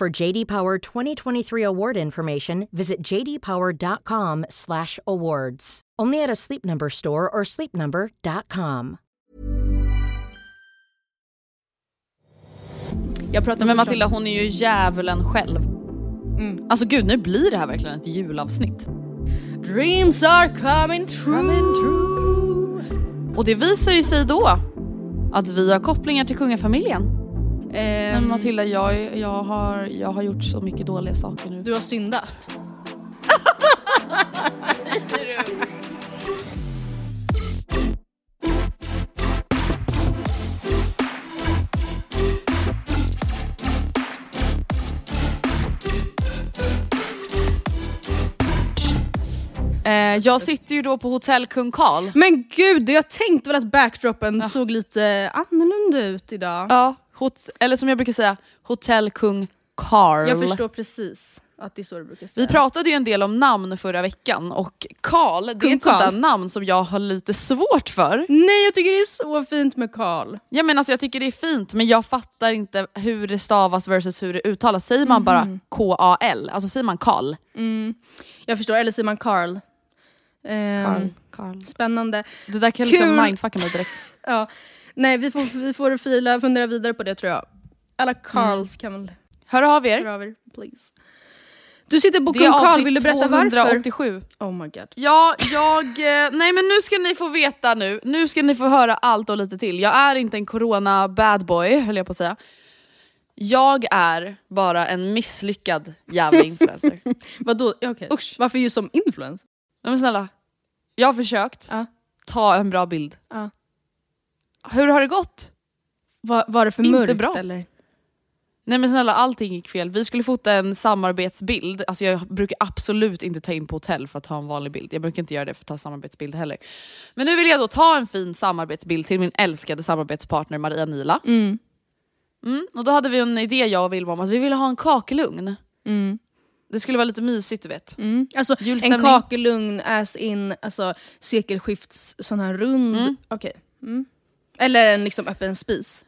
For JD Power 2023 award information, visit jdpower.com/awards. Only at a Sleep Number store or sleepnumber.com. Jag pratar såklart- Matilda hon är ju djävulen själv. Alltså gud nu blir det här verkligen ett julavsnitt. Dreams are coming true. Och det visar ju sig då att vi har kopplingar till kungafamiljen. Nej Ehm, men Matilda jag, jag, har, jag har gjort så mycket dåliga saker nu. du har syndat. Eh, jag sitter ju då på hotell Kung Karl. Men gud, jag tänkte väl att backdropen såg lite annorlunda ut idag. Ja, hot, eller som jag brukar säga, hotell Kung Karl. Jag förstår precis att det är så du brukar säga. Vi pratade ju en del om namn förra veckan och Karl, det är ett sånt där namn som jag har lite svårt för. Nej, jag tycker det är så fint med Karl. Ja, men alltså, jag tycker det är fint men jag fattar inte hur det stavas versus hur det uttalas. Säger man bara Mhm. K-A-L? Alltså säger man Karl? Jag förstår, eller säger man Karl? Ehm, Karl. Spännande. Det där kan liksom Kul. mindfucka mig direkt. Ja. Nej, vi får, vi får fila, fundera vidare på det tror jag. Alla Karls kan väl Hör av er. av er, please. Du sitter på Kung Karl, vill du berätta varför? 287. Oh my god. Ja, jag... eh, Nej men nu ska ni få veta nu. Nu ska ni få höra allt och lite till. Jag är inte en corona bad boy höll jag på att säga. Jag är bara en misslyckad jävla influencer. Vadå? Okej. Usch. Varför just som influencer? Nej, men snälla, jag har försökt Ja. ta en bra bild. Ja. Hur har det gått? Var, var det för Inte mörkt bra. eller? Nej men snälla, allting gick fel. Vi skulle fota en samarbetsbild. Alltså jag brukar absolut inte ta in på hotell för att ta en vanlig bild. Jag brukar inte göra det för att ta samarbetsbild heller. Men nu vill jag då ta en fin samarbetsbild till min älskade samarbetspartner Maria Nila. Mm, och då hade vi en idé jag och Vilma om att vi ville ha en kakelugn. Det skulle vara lite mysigt du vet. Mm. Alltså en kakelugn as in alltså, sekelskifts sån här rund... Okej. Mm. Eller en liksom öppen spis.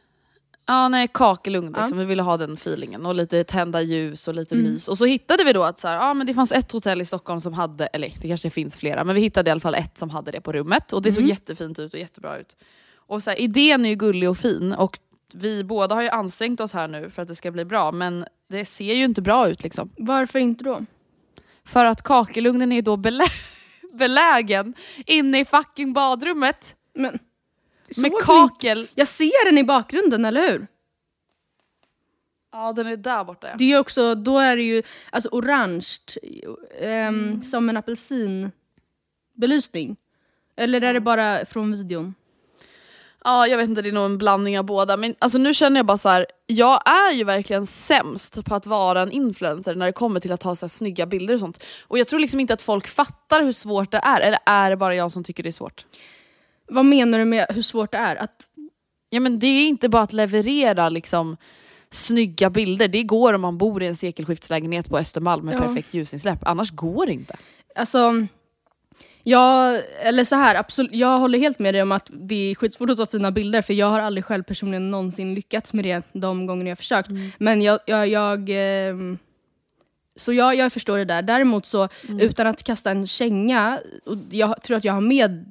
Ja nej kakelugn liksom. vi ville ha den feelingen och lite tända ljus och lite mys. Och så hittade vi då att så här, ja, men det fanns ett hotell i Stockholm som hade, eller det kanske finns flera, men vi hittade i alla fall ett som hade det på rummet och det såg jättefint ut och jättebra ut. Och så här, idén är ju gullig och fin och vi båda har ju ansträngt oss här nu för att det ska bli bra men det ser ju inte bra ut liksom. Varför inte då? För att kakelugnen är då belä belägen inne i fucking badrummet Men, med såg ni- kakel. Jag ser den i bakgrunden, eller hur? Ja den är där borta ja. Det är också, då är det ju alltså orange, ehm, som en apelsinbelysning. Eller är det bara från videon? Ja, jag vet inte, det är nog en blandning av båda. Men alltså, nu känner jag bara så här. jag är ju verkligen sämst på att vara en influencer när det kommer till att ta så här snygga bilder och sånt. Och jag tror liksom inte att folk fattar hur svårt det är, eller är det bara jag som tycker det är svårt? Vad menar du med hur svårt det är? Att, Ja men det är inte bara att leverera liksom snygga bilder. Det går om man bor i en sekelskiftslägenhet på Östermalm med Ja. perfekt ljusinsläpp. Annars går det inte. Alltså, jag, eller så här, absolut, jag håller helt med dig om att det är skitsvårt att ta fina bilder för jag har aldrig själv personligen någonsin lyckats med det de gånger jag försökt. Men jag, jag, jag ehm, så jag, jag förstår det där. Däremot så, utan att kasta en känga, och jag tror att jag har med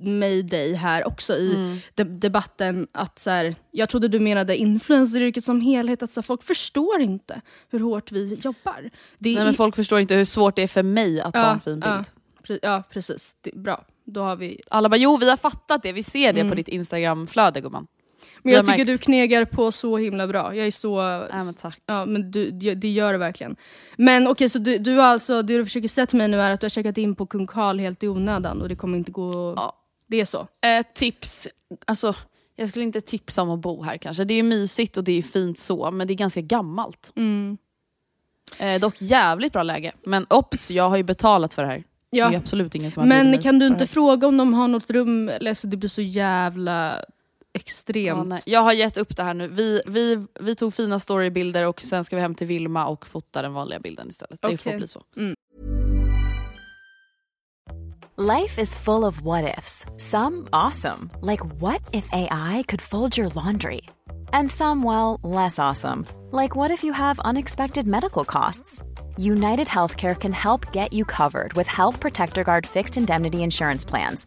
mig dig här också i de debatten att så här, jag trodde du menade influenceryrket som helhet, att så här, folk förstår inte hur hårt vi jobbar. Det Nej, är- men folk förstår inte hur svårt det är för mig att ta en fin bild. Ja, pre- ja precis. Det, bra. Då har vi... Alla bara jo vi har fattat det, vi ser det på ditt instagramflöde gumman. Men jag har tycker märkt. du knegar på så himla bra. Jag är så... Ja, men tack. Ja, men du, det gör du verkligen. Men okej, så du, du alltså, det du försöker säga till mig nu är att du har checkat in på Kung Karl helt i onödan och det kommer inte gå... Ja. Det är så? Eh, tips, alltså jag skulle inte tipsa om att bo här kanske. Det är mysigt och det är fint så, men det är ganska gammalt. Mm. Eh, dock jävligt bra läge. Men ops, jag har ju betalat för det här. Det är Ja. absolut ingen som har Men kan du inte fråga om de har något rum? Eller, alltså, det blir så jävla. Extremt. Ja. Jag har gett upp det här nu. Vi, vi, vi tog fina storybilder och sen ska vi hem till Vilma och fota den vanliga bilden istället. Det får bli så. Life is full of what ifs. Some awesome, like what if AI could fold your laundry? And some, well, less awesome, like what if you have unexpected medical costs? United Healthcare can help get you covered with Health Protector Guard fixed indemnity insurance plans.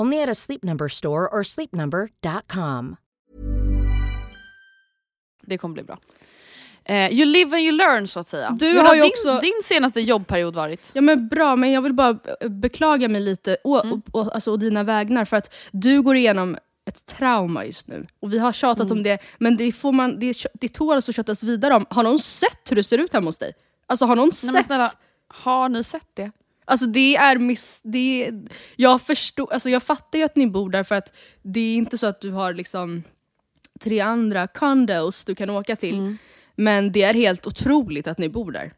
Only at a Sleep Number store or sleepnumber.com. Det kommer bli bra. Eh, you live and you learn så att säga. Du Hur har ju din, också- din senaste jobbperiod varit? Ja men bra, men jag vill bara eh, beklaga mig lite å, Mm. å, alltså, å dina vägnar för att du går igenom ett trauma just nu. Och vi har tjatat Mm. om det, men det, får man, det, det tåls att köttas vidare om. Har någon sett hur det ser ut hemma hos dig? Alltså har någon Nej, men sett? snälla, har ni sett det? Alltså det är miss... Det är, jag, förstår, alltså jag fattar ju att ni bor där för att det är inte så att du har liksom tre andra condos du kan åka till. Mm. Men det är helt otroligt att ni bor där.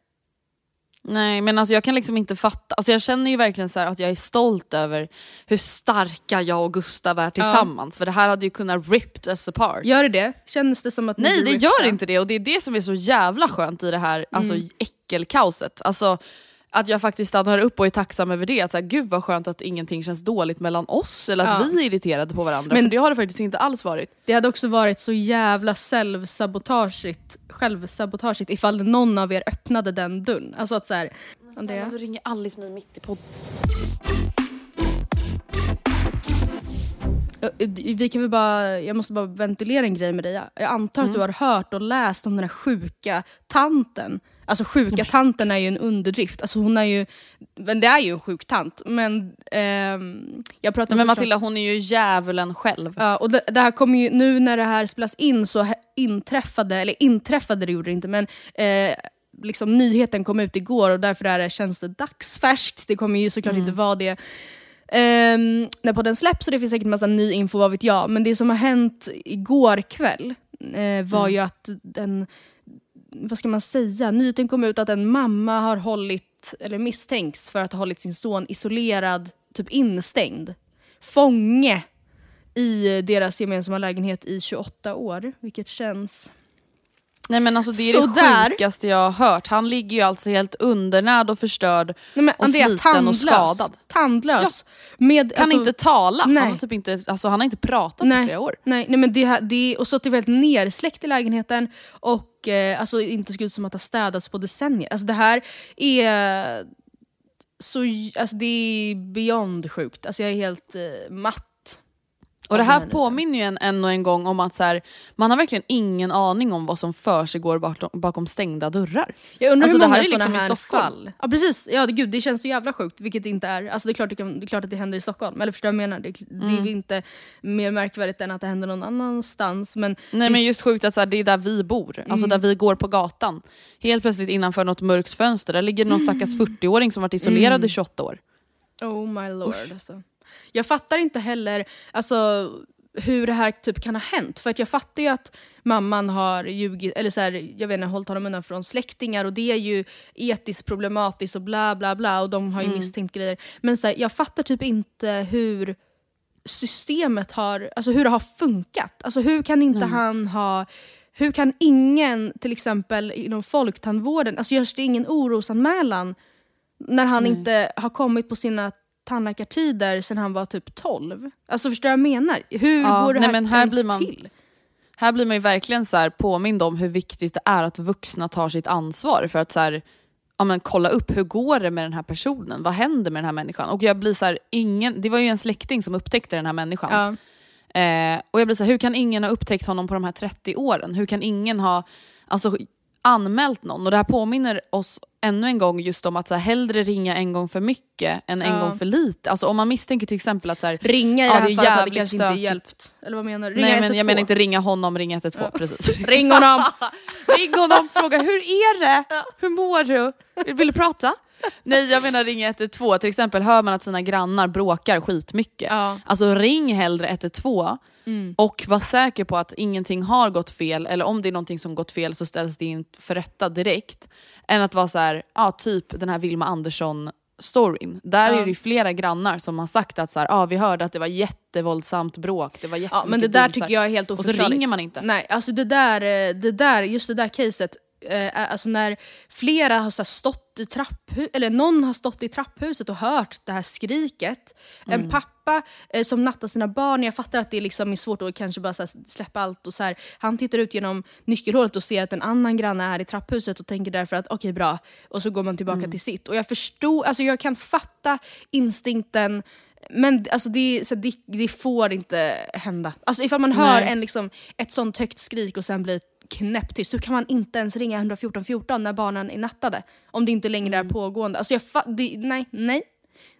Nej men alltså jag kan liksom inte fatta, alltså jag känner ju verkligen så här att jag är stolt över hur starka jag och Gustav är tillsammans. För det här hade ju kunnat ripped us apart. Gör det det? Känns det som att Nej det gör inte det och det är det som är så jävla skönt i det här alltså, Mm. äckelkaoset. Alltså, att jag faktiskt stannar upp och är tacksam över det. Att så här, Gud vad skönt att ingenting känns dåligt mellan oss eller att Ja. vi är irriterade på varandra. Men- för det har det faktiskt inte alls varit. Det hade också varit så jävla självsabotageigt, självsabotageigt ifall någon av er öppnade den dörren. Alltså att så här, Andrea? Nu ringer Alice mig mitt i podden. Ö, Vi kan väl bara, jag måste bara ventilera en grej med dig. Jag- Jag antar att du har hört och läst om den här sjuka tanten. Alltså sjuka tanten är ju en underdrift. Alltså hon är ju, men det är ju en sjuk tant. Men ehm, jag pratar Men Matilda hon är ju djävulen själv. Ja, och det, det här kommer ju, nu när det här spelas in så inträffade, eller inträffade det gjorde det inte, men eh, liksom nyheten kom ut igår och därför är det, känns det dagsfärskt. Det kommer ju såklart inte vara det ehm, när podden släpps så det finns säkert massa ny info, vad vet jag. Men det som har hänt igår kväll eh, var ju att den, vad ska man säga, nyheten kom ut att en mamma har hållit, eller misstänks för att ha hållit sin son isolerad, typ instängd. Fånge i deras gemensamma lägenhet i 28 år, vilket känns... Nej men alltså det är Sådär. det sjukaste jag har hört. Han ligger ju alltså helt undernärd och förstörd Nej, men och Andrea, sliten tandlös. och skadad. Tandlös. Med, Kan alltså- inte tala, nej. han har, typ inte, alltså, han har inte pratat på Nej, flera år. nej, nej men det, det, och så att det är väldigt nersläckt i lägenheten och eh, alltså, inte såg ut som att det har städats på decennier. Alltså det här är så, alltså, det är beyond sjukt. Alltså jag är helt eh, matt. Och det här påminner ju en, än och en gång om att så här, man har verkligen ingen aning om vad som för sig går bakom, bakom stängda dörrar. Jag undrar Alltså, hur det många här är liksom i här Stockholm. fall. Ja precis, ja, det, gud, det känns så jävla sjukt, vilket det inte är. Alltså, det, är klart det, kan, det är klart att det händer i Stockholm, eller förstår du vad jag menar? Det, det Mm. är inte mer märkvärdigt än att det händer någon annanstans. Men Nej det- men just sjukt att så här, det är där vi bor, Mm. alltså där vi går på gatan. Helt plötsligt innanför något mörkt fönster, där ligger någon stackars Mm. 40-åring som varit isolerad i 28 år. Oh my lord. Alltså. Jag fattar inte heller alltså, hur det här typ kan ha hänt. För att jag fattar ju att mamman har ljugit, eller så här, jag vet inte, hållit honom undan från släktingar och det är ju etiskt problematiskt och bla bla bla och de har ju misstänkt grejer. Men så här, jag fattar typ inte hur systemet har, alltså hur det har funkat. Alltså hur kan inte han ha hur kan ingen, till exempel inom folktandvården, alltså görs det ingen orosanmälan när han inte har kommit på sina tandläkartider sedan han var typ 12. Alltså förstår du vad jag menar? Hur Ja, går det nej, här, men här ens blir man- till? Här blir man ju verkligen så här påmind om hur viktigt det är att vuxna tar sitt ansvar för att så här, ja, men kolla upp hur går det med den här personen, vad händer med den här människan? Och jag blir så här, ingen, det var ju en släkting som upptäckte den här människan. Ja. Eh, och jag blir så här, hur kan ingen ha upptäckt honom på de här 30 åren? Hur kan ingen ha alltså, anmält någon? Och det här påminner oss ännu en gång just om att så här, hellre ringa en gång för mycket än en Ja. gång för lite. Alltså, om man misstänker till exempel att så här, Ringa i Ja, det här fallet hade kanske inte stökigt. hjälpt. Eller vad menar du? Ringa nej men 112. jag menar inte ringa honom, ringa 112 precis. Ring honom! Ring honom och fråga hur är det? Hur mår du? Vill du prata? Nej jag menar ring 112, till exempel hör man att sina grannar bråkar skitmycket. Ja. Alltså ring hellre 112 Mm. och var säker på att ingenting har gått fel eller om det är någonting som gått fel så ställs det in för rätta direkt. Än att vara så här, ja typ den här Vilma Andersson storyn. Där Ja. är det ju flera grannar som har sagt att så här, ja, vi hörde att det var jättevåldsamt bråk, det var Ja, jättemycket men det där busar." tycker jag är helt Och så ringer man inte. Nej, alltså det där, eh, det där, just det där caset, eh, är- alltså när flera har så stått i trapphuset, eller någon har stått i trapphuset och hört det här skriket. Mm. En pappa eh, som nattar sina barn, jag fattar att det liksom är svårt att kanske bara här släppa allt. och så här, Han tittar ut genom nyckelhålet och ser att en annan granne är i trapphuset och tänker därför att okej bra, och så går man tillbaka Mm. till sitt. Och jag förstår, alltså jag kan fatta instinkten men alltså det, så det, det får inte hända. Alltså ifall man hör Nej. en, liksom, ett sånt högt skrik och sen blir knäpptyst så kan man inte ens ringa 114 14 när barnen är nattade. Om det inte längre Mm. är pågående. Alltså jag det, nej, nej,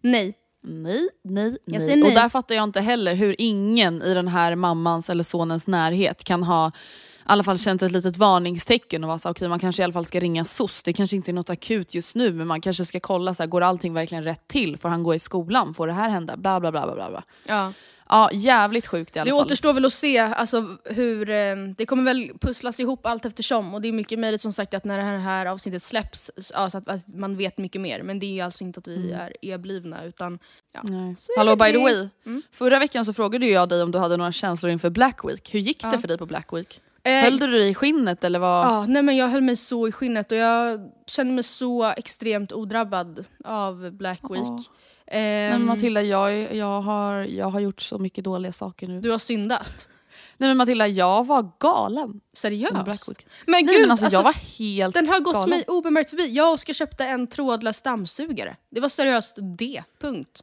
nej. Nej, nej, nej. nej. Och där fattar jag inte heller hur ingen i den här mammans eller sonens närhet kan ha i alla fall känt ett litet varningstecken och vara så okej man kanske i alla fall ska ringa SOS. Det kanske inte är något akut just nu men man kanske ska kolla så här, går allting verkligen rätt till? Får han gå i skolan? Får det här hända? Bla bla bla bla bla. Ja. Ja, jävligt sjukt i alla Det fall. återstår väl att se alltså, hur, eh, det kommer väl pusslas ihop allt eftersom och det är mycket möjligt som sagt att när det här, här avsnittet släpps, ja, så att, att man vet mycket mer. Men det är alltså inte att vi är eblivna utan ja. Hallå det by the det. way, Mm. förra veckan så frågade jag dig om du hade några känslor inför Black Week. Hur gick det Ja. för dig på Black Week? Eh, Höll du dig i skinnet eller vad? Ja, nej men jag höll mig så i skinnet och jag kände mig så extremt odrabbad av Black Week. Ja. Ehm, Nej, men Matilda, jag, jag, har, jag har gjort så mycket dåliga saker nu. Du har syndat. Nej men Matilda, jag var galen Seriöst? Men Nej gud, men alltså, alltså, jag var helt den har gått galen. mig obemärkt förbi. Jag och Oskar köpte en trådlös dammsugare. Det var seriöst det, punkt.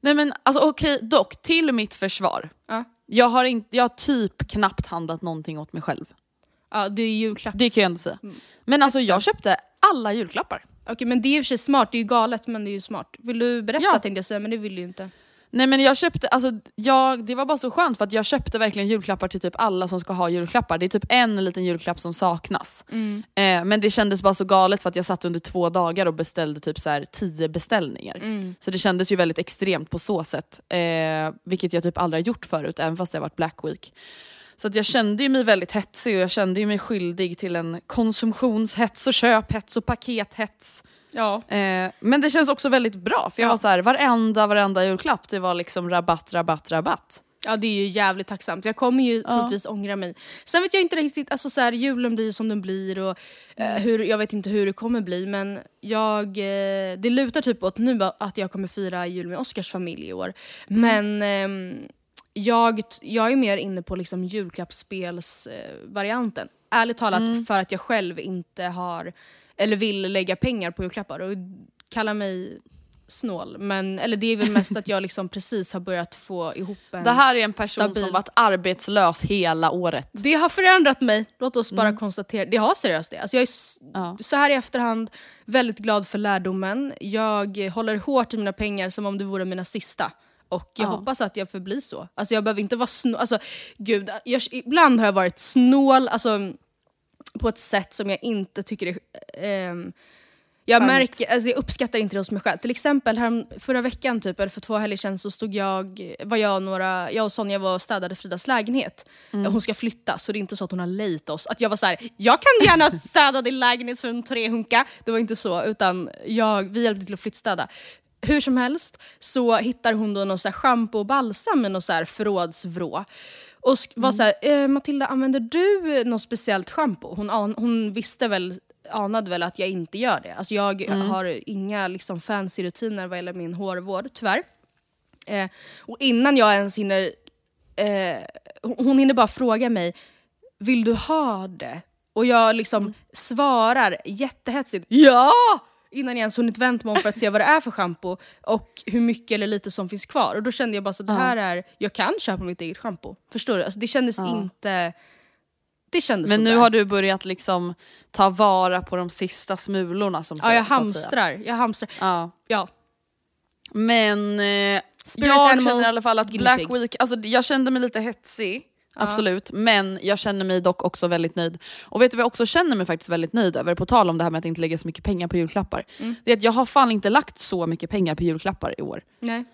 Nej men alltså okej, dock till mitt försvar. Ja. Jag har, inte, jag har typ knappt handlat någonting åt mig själv. Ja, det är julklapps... Det kan jag ändå säga. Mm. Men alltså jag köpte alla julklappar. Okej, men det är i och för sig smart. Det är ju galet, men det är ju smart. Vill du berätta Ja. tänkte jag säga, men det vill du ju inte. Nej men jag köpte, alltså jag, det var bara så skönt för att jag köpte verkligen julklappar till typ alla som ska ha julklappar. Det är typ en liten julklapp som saknas. Mm. Eh, men det kändes bara så galet för att jag satt under två dagar och beställde typ så här tio beställningar. Mm. Så det kändes ju väldigt extremt på så sätt. Eh, vilket jag typ aldrig har gjort förut, även fast det har varit Black Week. Så att jag kände ju mig väldigt hetsig och jag kände ju mig skyldig till en konsumtionshets och köphets och pakethets. Ja. Eh, men det känns också väldigt bra för jag Ja. var så här, varenda, varenda julklapp det var liksom rabatt, rabatt, rabatt. Ja det är ju jävligt tacksamt. Jag kommer ju troligtvis ångra mig. Sen vet jag inte riktigt, alltså så här, julen blir som den blir och eh, hur, jag vet inte hur det kommer bli men jag, eh, det lutar typ åt nu att jag kommer fira jul med Oscars familj i år. Men ehm, jag, jag är mer inne på liksom julklappsspelsvarianten. Ärligt talat för att jag själv inte har, eller vill lägga pengar på julklappar. Och kalla mig snål, men eller det är väl mest att jag liksom precis har börjat få ihop en... Det här är en person Stabil. som varit arbetslös hela året. Det har förändrat mig, låt oss bara konstatera. Det har seriöst det. Alltså jag är Ja. så här i efterhand väldigt glad för lärdomen. Jag håller hårt i mina pengar som om det vore mina sista. Och jag Ja. hoppas att jag förblir så. Alltså jag behöver inte vara snål. Alltså, gud, jag, ibland har jag varit snål alltså, på ett sätt som jag inte tycker är... ehm, jag, märker, alltså jag uppskattar inte det hos mig själv. Till exempel här, förra veckan, typ, eller för två helger sedan, så stod jag, var jag, några, jag och Sonja var och städade Fridas lägenhet. Mm. Hon ska flytta, så det är inte så att hon har lejt oss. Att jag var så här, jag kan gärna städa din lägenhet för en trehunka. Det var inte så, utan jag, vi hjälpte till att flyttstäda. Hur som helst så hittar hon då någon så här shampoo och balsam med någon så här förrådsvrå. Och var så här, eh, Matilda använder du något speciellt shampoo? Hon, an- hon visste väl anade väl att jag inte gör det. Alltså jag har inga liksom, fancy rutiner vad gäller min hårvård, tyvärr. Eh, och innan jag ens hinner... Eh, hon hinner bara fråga mig, vill du ha det? Och jag liksom svarar jättehetsigt, ja! Innan jag ens hunnit vänt mig om för att se vad det är för shampoo och hur mycket eller lite som finns kvar. Och då kände jag bara att det här är, jag kan köpa mitt eget shampoo. Förstår du? Alltså det kändes inte... Det kändes Men nu sådär. har du börjat liksom ta vara på de sista smulorna som Ja, jag så hamstrar. Jag hamstrar. Ja. Ja. Men eh, jag känner i alla fall att guinea Black pig. Week, alltså jag kände mig lite hetsig. Absolut, men jag känner mig dock också väldigt nöjd. Och vet du vad jag också känner mig faktiskt väldigt nöjd över, på tal om det här med att inte lägga så mycket pengar på julklappar. Mm. Det är att jag har fan inte lagt så mycket pengar på julklappar i år. Nej.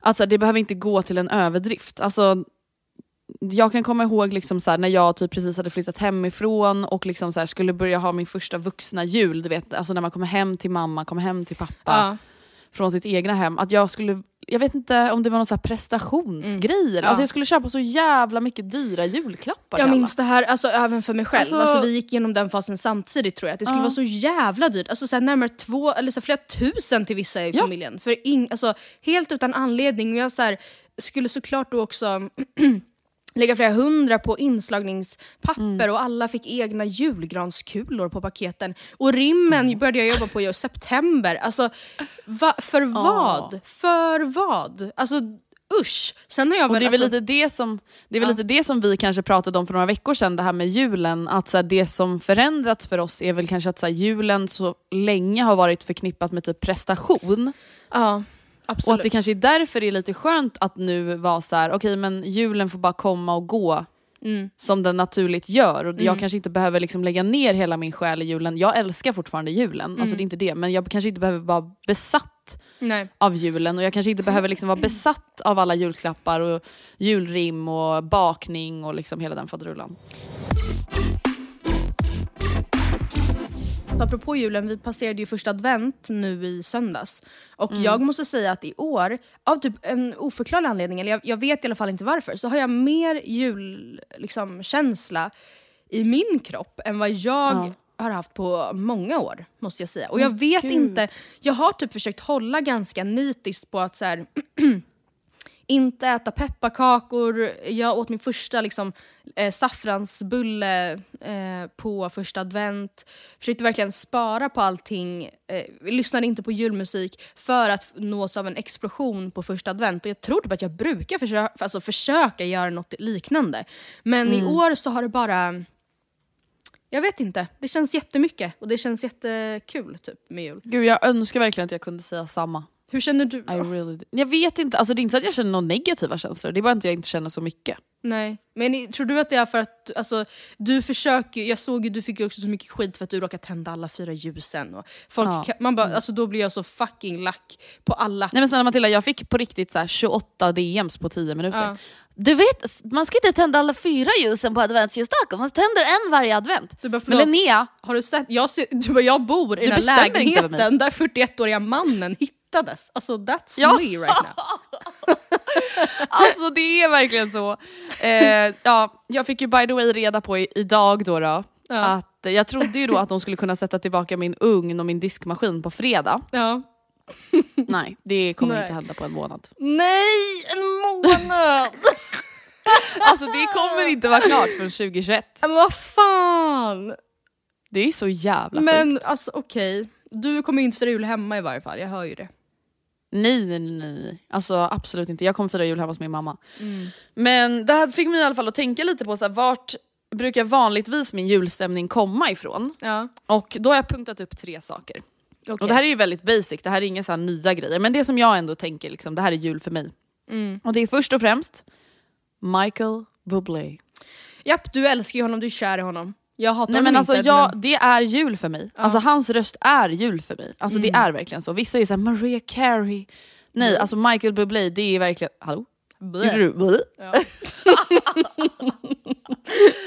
Alltså det behöver inte gå till en överdrift. Alltså, jag kan komma ihåg liksom så här, när jag typ precis hade flyttat hemifrån och liksom så här, skulle börja ha min första vuxna jul. Du vet, alltså när man kommer hem till mamma, kommer hem till pappa Ja. från sitt egna hem. Att jag skulle, jag vet inte om det var någon så här prestationsgrej. eller- Ja. Alltså jag skulle köpa så jävla mycket dyra julklappar Jag minns det här, alltså, även för mig själv. Alltså- Alltså, vi gick igenom den fasen samtidigt tror jag. Det skulle Ja. vara så jävla dyrt. Alltså, så här, närmare två, eller så här, flera tusen till vissa i Ja. familjen. För in, alltså, helt utan anledning. Och jag så här, skulle såklart då också lägga flera hundra på inslagningspapper Mm. och alla fick egna julgranskulor på paketen. Och rimmen började jag jobba på i september. Alltså, va, för vad? För vad? Alltså usch. Sen har jag Och väl... det är väl alltså, lite det som, det är väl lite det som vi kanske pratade om för några veckor sedan, det här med julen. Att så här, det som förändrats för oss är väl kanske att så här, julen så länge har varit förknippat med typ prestation. ja, absolut. Och att det kanske är därför det är lite skönt att nu vara så här: okej men julen får bara komma och gå Mm. som den naturligt gör. Och jag kanske inte behöver liksom lägga ner hela min själ i julen. Jag älskar fortfarande julen, Mm. alltså det är inte det. Men jag kanske inte behöver vara besatt Nej. av julen och jag kanske inte behöver liksom vara besatt av alla julklappar och julrim och bakning och liksom hela den faderullan. Apropå julen, vi passerade ju första advent nu i söndags. Och jag måste säga att i år, av typ en oförklarlig anledning, eller jag, jag vet i alla fall inte varför, så har jag mer julkänsla liksom, känsla i min kropp än vad jag Ja. har haft på många år. måste jag säga. Och jag vet gud. inte, jag har typ försökt hålla ganska nitiskt på att så här, inte äta pepparkakor. Jag åt min första liksom, eh, saffransbulle eh, på första advent. Försökte verkligen spara på allting. Eh, lyssnade inte på julmusik för att nås av en explosion på första advent. Och jag tror typ att jag brukar försöka, alltså, försöka göra något liknande. Men i år så har det bara... Jag vet inte. Det känns jättemycket och det känns jättekul typ, med jul. Gud jag önskar verkligen att jag kunde säga samma. Hur känner du? I really do. Jag vet inte, alltså det är inte så att jag känner några negativa känslor, det är bara att jag inte känner så mycket. Nej, men tror du att det är för att alltså, du försöker, jag såg ju du fick ju också så mycket skit för att du råkade tända alla fyra ljusen. Och folk, Ja. kan- man bara, alltså, då blir jag så fucking lack på alla. Nej men snälla Matilda, jag fick på riktigt så här 28 DMs på 10 minuter. Ja. Du vet, man ska inte tända alla fyra ljusen på adventsljusstaken, man tänder en varje advent. Du bara, Men Linnea, har du sett? Jag, ser, du bara, jag bor i Du den här lägenheten där 41-åriga mannen hittades. Alltså that's Ja. me right now. Alltså det är verkligen så. Eh, ja, jag fick ju by the way reda på i, idag då, då Ja. att jag trodde ju då att de skulle kunna sätta tillbaka min ugn och min diskmaskin på fredag. Ja. Nej, det kommer Nej. inte hända på en månad. Nej, en månad! Alltså det kommer inte vara klart förrän 2021. Men vad fan! Det är så jävla Men sjukt. alltså okej, du kommer ju inte fira jul hemma i varje fall, jag hör ju det. Nej, nej, nej. Alltså absolut inte. Jag kommer fira jul hemma hos min mamma. Mm. Men det här fick mig i alla fall att tänka lite på så här, vart brukar vanligtvis min julstämning komma ifrån? Ja. Och då har jag punktat upp tre saker. okej. Och det här är ju väldigt basic, det här är inga så nya grejer. Men det som jag ändå tänker, liksom, det här är jul för mig. Mm. Och det är först och främst Michael Bublé. Japp, du älskar ju honom, du är kär i honom. Jag hatar Nej men alltså inte. jag, men... det är jul för mig. Alltså hans röst är jul för mig. Alltså det Mm. är verkligen så. Vissa är såhär Mariah Carey. Nej alltså Michael Bublé det är verkligen, hallå? Blä. Du blä? Ja.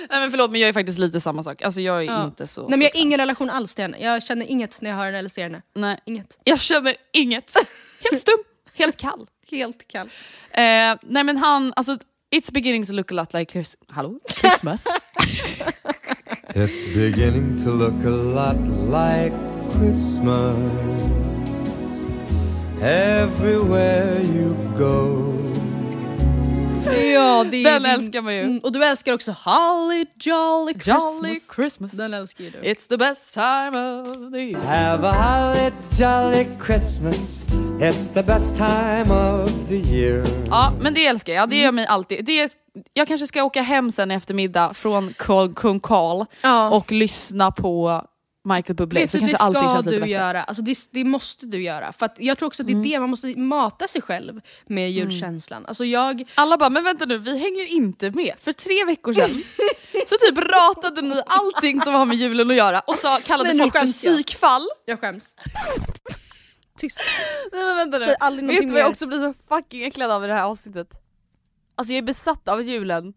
Nej men förlåt men jag är faktiskt lite samma sak. Alltså jag är Ja. inte så... Nej men jag har ingen relation alls till henne. Jag känner inget när jag hör henne eller ser henne. Nej. Inget. Jag känner inget. Helt stum, helt kall. Helt kall. Eh, nej men han, alltså It's beginning to look a lot like? Christmas. It's beginning to look a lot like Christmas everywhere you go. Ja, det är Den din- älskar man ju. Mm, och du älskar också Holly Jolly Christmas. Jolly Christmas. Den älskar ju du. It's the best time of the year. Have a holly jolly Christmas. It's the best time of the year. Ja men det älskar jag, det gör mig alltid. Det är, jag kanske ska åka hem sen i eftermiddag från Kung Kung Karl Ja. och lyssna på Michael Bublé. Vet Så kanske allting känns lite du bättre. göra. Alltså det, det måste du göra. För jag tror också att det är Mm. det, man måste mata sig själv med julkänslan. Alltså jag... Alla bara, men vänta nu, vi hänger inte med. För tre veckor sedan så typ ratade ni allting som har med julen att göra och sa, kallade Nej, folk för skäms jag. psykfall. Jag skäms. Tyst. Nej men vänta nu, Säg aldrig vet du vad jag också blir så fucking äcklad av i det här avsnittet? Alltså jag är besatt av julen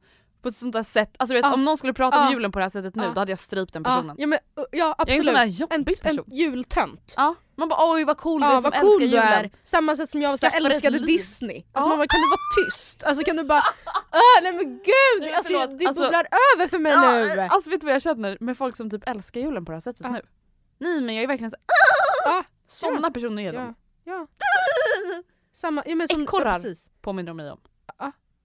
på ett sånt där sätt, alltså du vet, Ah. om någon skulle prata Ah. om julen på det här sättet nu Ah. då hade jag strypt den Ja, personen. ja, men, ja Jag är en absolut. sån där en, en jultönt. Ja, man bara oj vad cool du Ja, är som älskar cool du julen. är. Samma sätt som jag så älskade. Disney. Alltså Ja. man bara, kan du vara tyst? Alltså kan du bara... Ah, nej men gud! Nej, alltså, det alltså- bubblar över för mig nu. Alltså vet du vad jag känner med folk som typ älskar julen på det här sättet Ja. nu? Nej men jag är verkligen så Ah, sådana personer är de. ja, ja. Samma, ja, men som, ja, Ekorrar. precis. Påminner de mig om.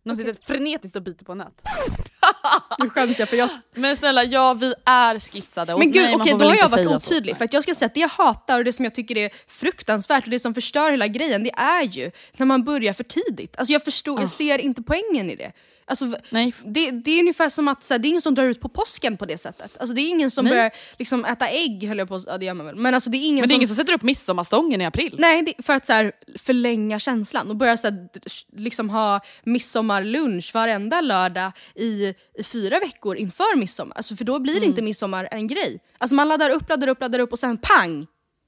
Ah, De sitter frenetiskt och biter på nät. Nu skäms jag för jag... Men snälla, ja vi är skitsade. Och Men gud nej, okej då har jag varit säga så. otydlig. För att jag ska säga att det jag hatar och det som jag tycker är fruktansvärt och det som förstör hela grejen det är ju när man börjar för tidigt. Alltså jag förstår, Ah. jag ser inte poängen i det. Alltså, Nej. det, det är ungefär som att så här, det är ingen som drar ut på påsken på det sättet. Alltså, det är ingen som Nej. börjar liksom, äta ägg, höll jag på ja, det gör man väl. Men alltså, det är ingen Men det är som... ingen som sätter upp midsommarstången i april. Nej, det, för att så här, förlänga känslan och börja så här, liksom ha midsommarlunch varenda lördag i, i fyra veckor inför midsommar. Alltså, för då blir Mm. inte midsommar en grej. Alltså, man laddar upp, laddar upp, laddar upp och sen pang!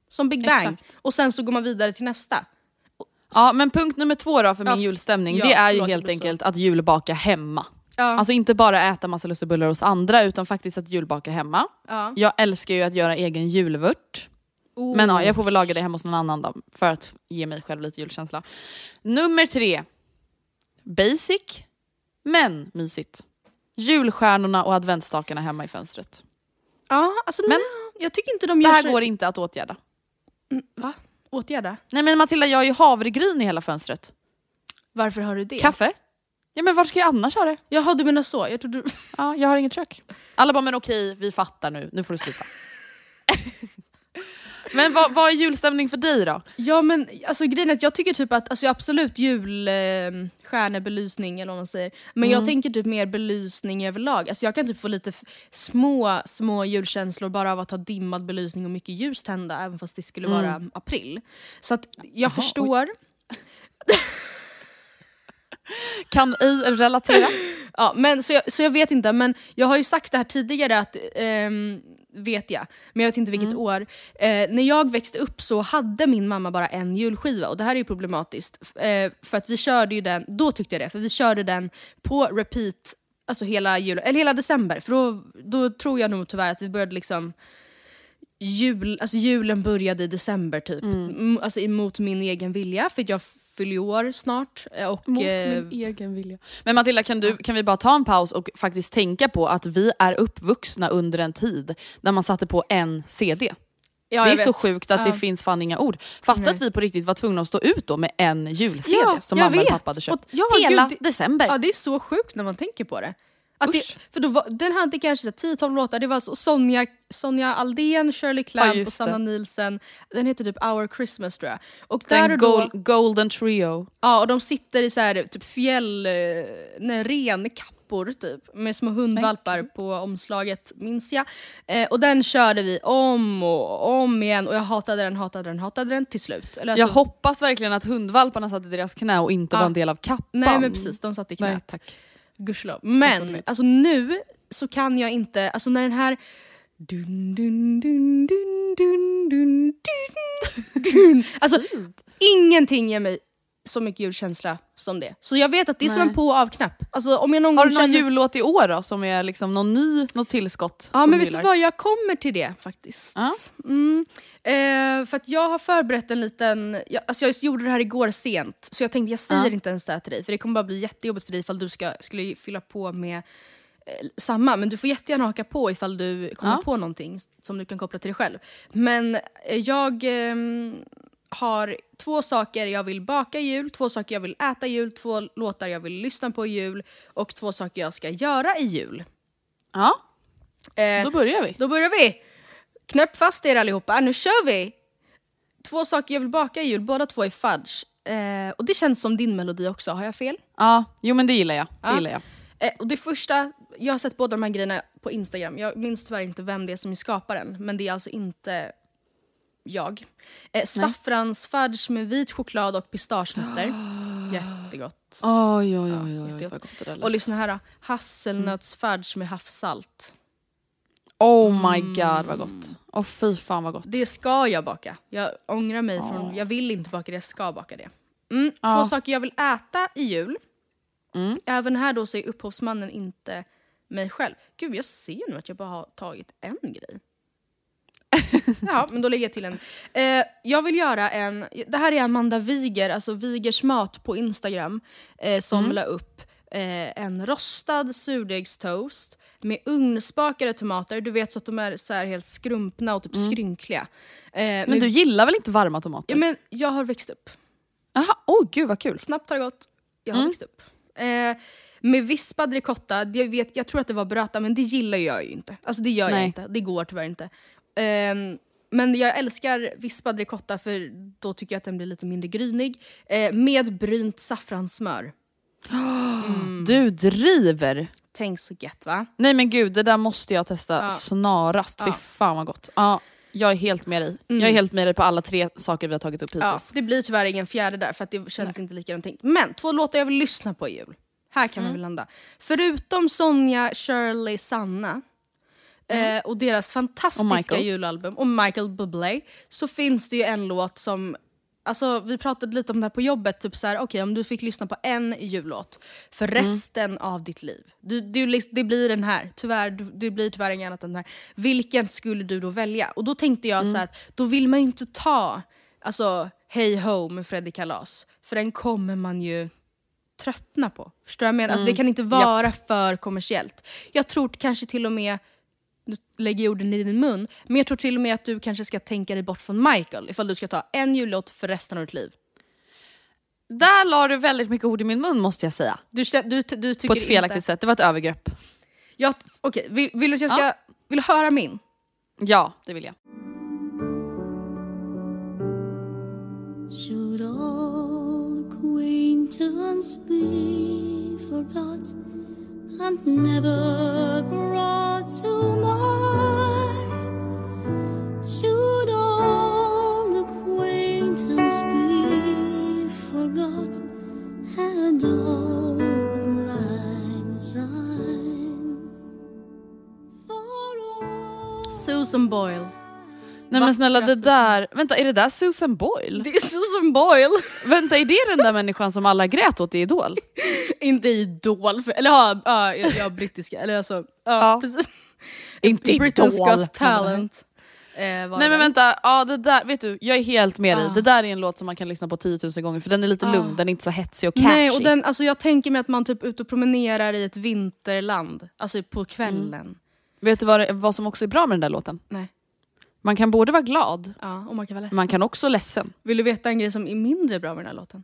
Som Big Bang. Exakt. Och sen så går man vidare till nästa. Ja men punkt nummer två då för min Ja, julstämning, ja, det är ju helt det så. enkelt att julbaka hemma. Ja. Alltså inte bara äta massa lussebullar hos andra utan faktiskt att julbaka hemma. Ja. Jag älskar ju att göra egen julvört. Oh. Men ja, jag får väl laga det hemma hos någon annan då, för att ge mig själv lite julkänsla. Nummer tre. Basic, men mysigt. Julstjärnorna och adventsstakarna hemma i fönstret. Ja, alltså, Men- men, jag tycker inte de Det gör här sig... går inte att åtgärda. Va? Åtgärda? Nej men Matilda, jag har ju havregryn i hela fönstret. Varför har du det? Kaffe? Ja men var ska jag annars ha det? Jaha, du menar så. Jag trodde... Ja, jag har inget kök. Alla bara, men okej, vi fattar nu, nu får du sluta. men vad, vad är julstämning för dig då? Ja men alltså grejen är att jag tycker typ att, alltså absolut julstjärnebelysning eller vad man säger. Men Mm. jag tänker typ mer belysning överlag. Alltså jag kan typ få lite små, små julkänslor bara av att ha dimmad belysning och mycket ljus tända även fast det skulle vara april. Så att jag Mm. Jaha, förstår. Kan ej relatera. Ja, men, så, jag, så jag vet inte, men jag har ju sagt det här tidigare att ehm, vet jag, men jag vet inte vilket Mm. år. Eh, när jag växte upp så hade min mamma bara en julskiva och det här är ju problematiskt. Eh, för att vi körde ju den, då tyckte jag det, för vi körde den på repeat alltså hela, jul, eller hela december. För då, då tror jag nog tyvärr att vi började liksom Jul, alltså julen började i december typ, mm. alltså emot min egen vilja för jag fyller år snart. eh, Och, Mot eh, min egen vilja. Men Matilda, kan, du, kan vi bara ta en paus och faktiskt tänka på att vi är uppvuxna under en tid när man satte på en CD. ja, det är så sjukt att Ja. det finns fan inga ord. Fatta Nej. att vi på riktigt var tvungna att stå ut då med en jul-CD Ja, som mamma och vet. pappa hade köpt. Och- ja, Hela gud, det- december. Ja det är så sjukt när man tänker på det. Att det för då var, den hade kanske 10-12 låtar, det var så Sonja, Sonja Aldén, Shirley Clamp just och Sanna. Nielsen. Den heter typ Our Christmas tror jag. Och där och då, gol- golden trio. ja, och de sitter i så här, typ fjäll, eh, nej, renkappor typ, med små hundvalpar på omslaget minns jag. Eh, och den körde vi om och om igen och jag hatade den, hatade den, hatade den till slut. Eller Jag alltså, hoppas verkligen att hundvalparna satt i deras knä och inte Ja. var en del av kappan. Nej men precis, de satt i knät. Nej, tack. Gudskelov. Men alltså nu så kan jag inte, alltså när den här dun, dun, dun, dun, dun, dun, dun, dun. Alltså ingenting ger mig så mycket julkänsla som det. Så jag vet att det är som Nej. en på och av-knapp. Alltså, om jag någon Har du någon känner- jullåt i år då som är liksom någon ny, något tillskott? Ja som men vet du vad, jag kommer till det faktiskt. Ja. Mm. Eh, för att jag har förberett en liten, jag, alltså jag gjorde det här igår sent, så jag tänkte jag säger Ja. inte ens det här till dig för det kommer bara bli jättejobbigt för dig ifall du ska, skulle fylla på med eh, samma. Men du får jättegärna haka på ifall du kommer Ja. på någonting som du kan koppla till dig själv. Men eh, jag ehm, har två saker jag vill baka jul, två saker jag vill äta jul, två låtar jag vill lyssna på jul och två saker jag ska göra i jul. Ja, Eh, då börjar vi. då börjar vi! Knäpp fast er allihopa, nu kör vi! Två saker jag vill baka i jul, båda två är fudge. Eh, och det känns som din melodi också, har jag fel? Ja, jo men det gillar jag. Det Ja. gillar jag. Eh, och det första, jag har sett båda de här grejerna på Instagram, jag minns tyvärr inte vem det är som är skaparen, men det är alltså inte jag. Eh, saffransfudge med vit choklad och pistagenötter. Jättegott. Oj, oj, oj, oj, oj, vad gott det där Och lät. lyssna här hasselnötsfudge med havssalt. Oh my god vad gott. Åh fy fan vad gott. Det ska jag baka. Jag ångrar mig från, jag vill inte baka det, jag ska baka det. Mm. Två saker jag vill äta i jul. Mm. Även här då så är upphovsmannen inte mig själv. Gud jag ser nu att jag bara har tagit en grej. ja, men då lägger jag till en. Eh, jag vill göra en, det här är Amanda Wiger, alltså Wigers mat på Instagram, eh, som la upp eh, en rostad surdegstoast med ugnsbakade tomater, du vet så att de är så helt skrumpna och typ skrynkliga. Eh, Men med- du gillar väl inte varma tomater? ja, men jag har växt upp. Jaha, oj gud vad kul. Snabbt har det gått. Jag har växt upp. Eh, med vispad ricotta, jag, vet, jag tror att det var burrata men det gillar jag ju inte. Alltså det gör jag Nej. inte, det går tyvärr inte. Ehm, men jag älskar vispad ricotta för då tycker jag att den blir lite mindre grynig. Eh, med brynt saffranssmör. Du driver. Tänk så gött va? Nej men gud, det där måste jag testa Ja. snarast. Fy Ja. fan vad gott. Ja, jag är helt med dig. Jag är helt med dig på alla tre saker vi har tagit upp Ja, hittills. det blir tyvärr ingen fjärde där för att det känns inte likadant tänkt. Men två låtar jag vill lyssna på i jul. Här kan Mm. man väl landa. Förutom Sonja, Shirley, Sanna eh, och deras fantastiska Mm. Och julalbum och Michael Bublé så finns det ju en låt som Alltså, vi pratade lite om det här på jobbet, typ så här, okej om du fick lyssna på en jullåt för Mm. resten av ditt liv. Du, du, lis- det blir den här, tyvärr, du- det blir tyvärr inget annat än den här. Vilken skulle du då välja? Och då tänkte jag Mm. så här, då vill man ju inte ta alltså, Hey Ho med Freddy Kalas, för den kommer man ju tröttna på. Förstår jag menar? Alltså, det kan inte vara för kommersiellt. Jag tror kanske till och med, nu lägger jag orden i din mun, men jag tror till och med att du kanske ska tänka dig bort från Michael ifall du ska ta en jullåt för resten av ditt liv. Där la du väldigt mycket ord i min mun måste jag säga. Du, du, du tycker På ett felaktigt inte... sätt, det var ett övergrepp. Jag, okej, vill, vill du att jag ska... Ja. Vill du höra min? Ja, det vill jag. Should all acquaintance be forgot and never brought to mind? Should all acquaintance be forgot and all lang syne? Susan Boyle. Nej men snälla det där, vänta är det där Susan Boyle? Det är Susan Boyle! Vänta är det den där människan som alla grät åt i Idol? Inte Idol, för, eller ja, ja, ja, ja brittiska, eller alltså, ja, Ja. precis. Inte Britain's Got Talent. Eh, Nej men vänta, ja, det där, vet du, jag är helt med dig. Ah. Det där är en låt som man kan lyssna på 10 000 gånger för den är lite Ah. lugn, den är inte så hetsig och catchy. Nej, och den, alltså jag tänker mig att man typ ute och promenerar i ett vinterland, alltså på kvällen. Vet du vad, det, vad som också är bra med den där låten? Nej. Man kan både vara glad, Ja, och man kan vara ledsen. man kan också ledsen. Vill du veta en grej som är mindre bra med den här låten?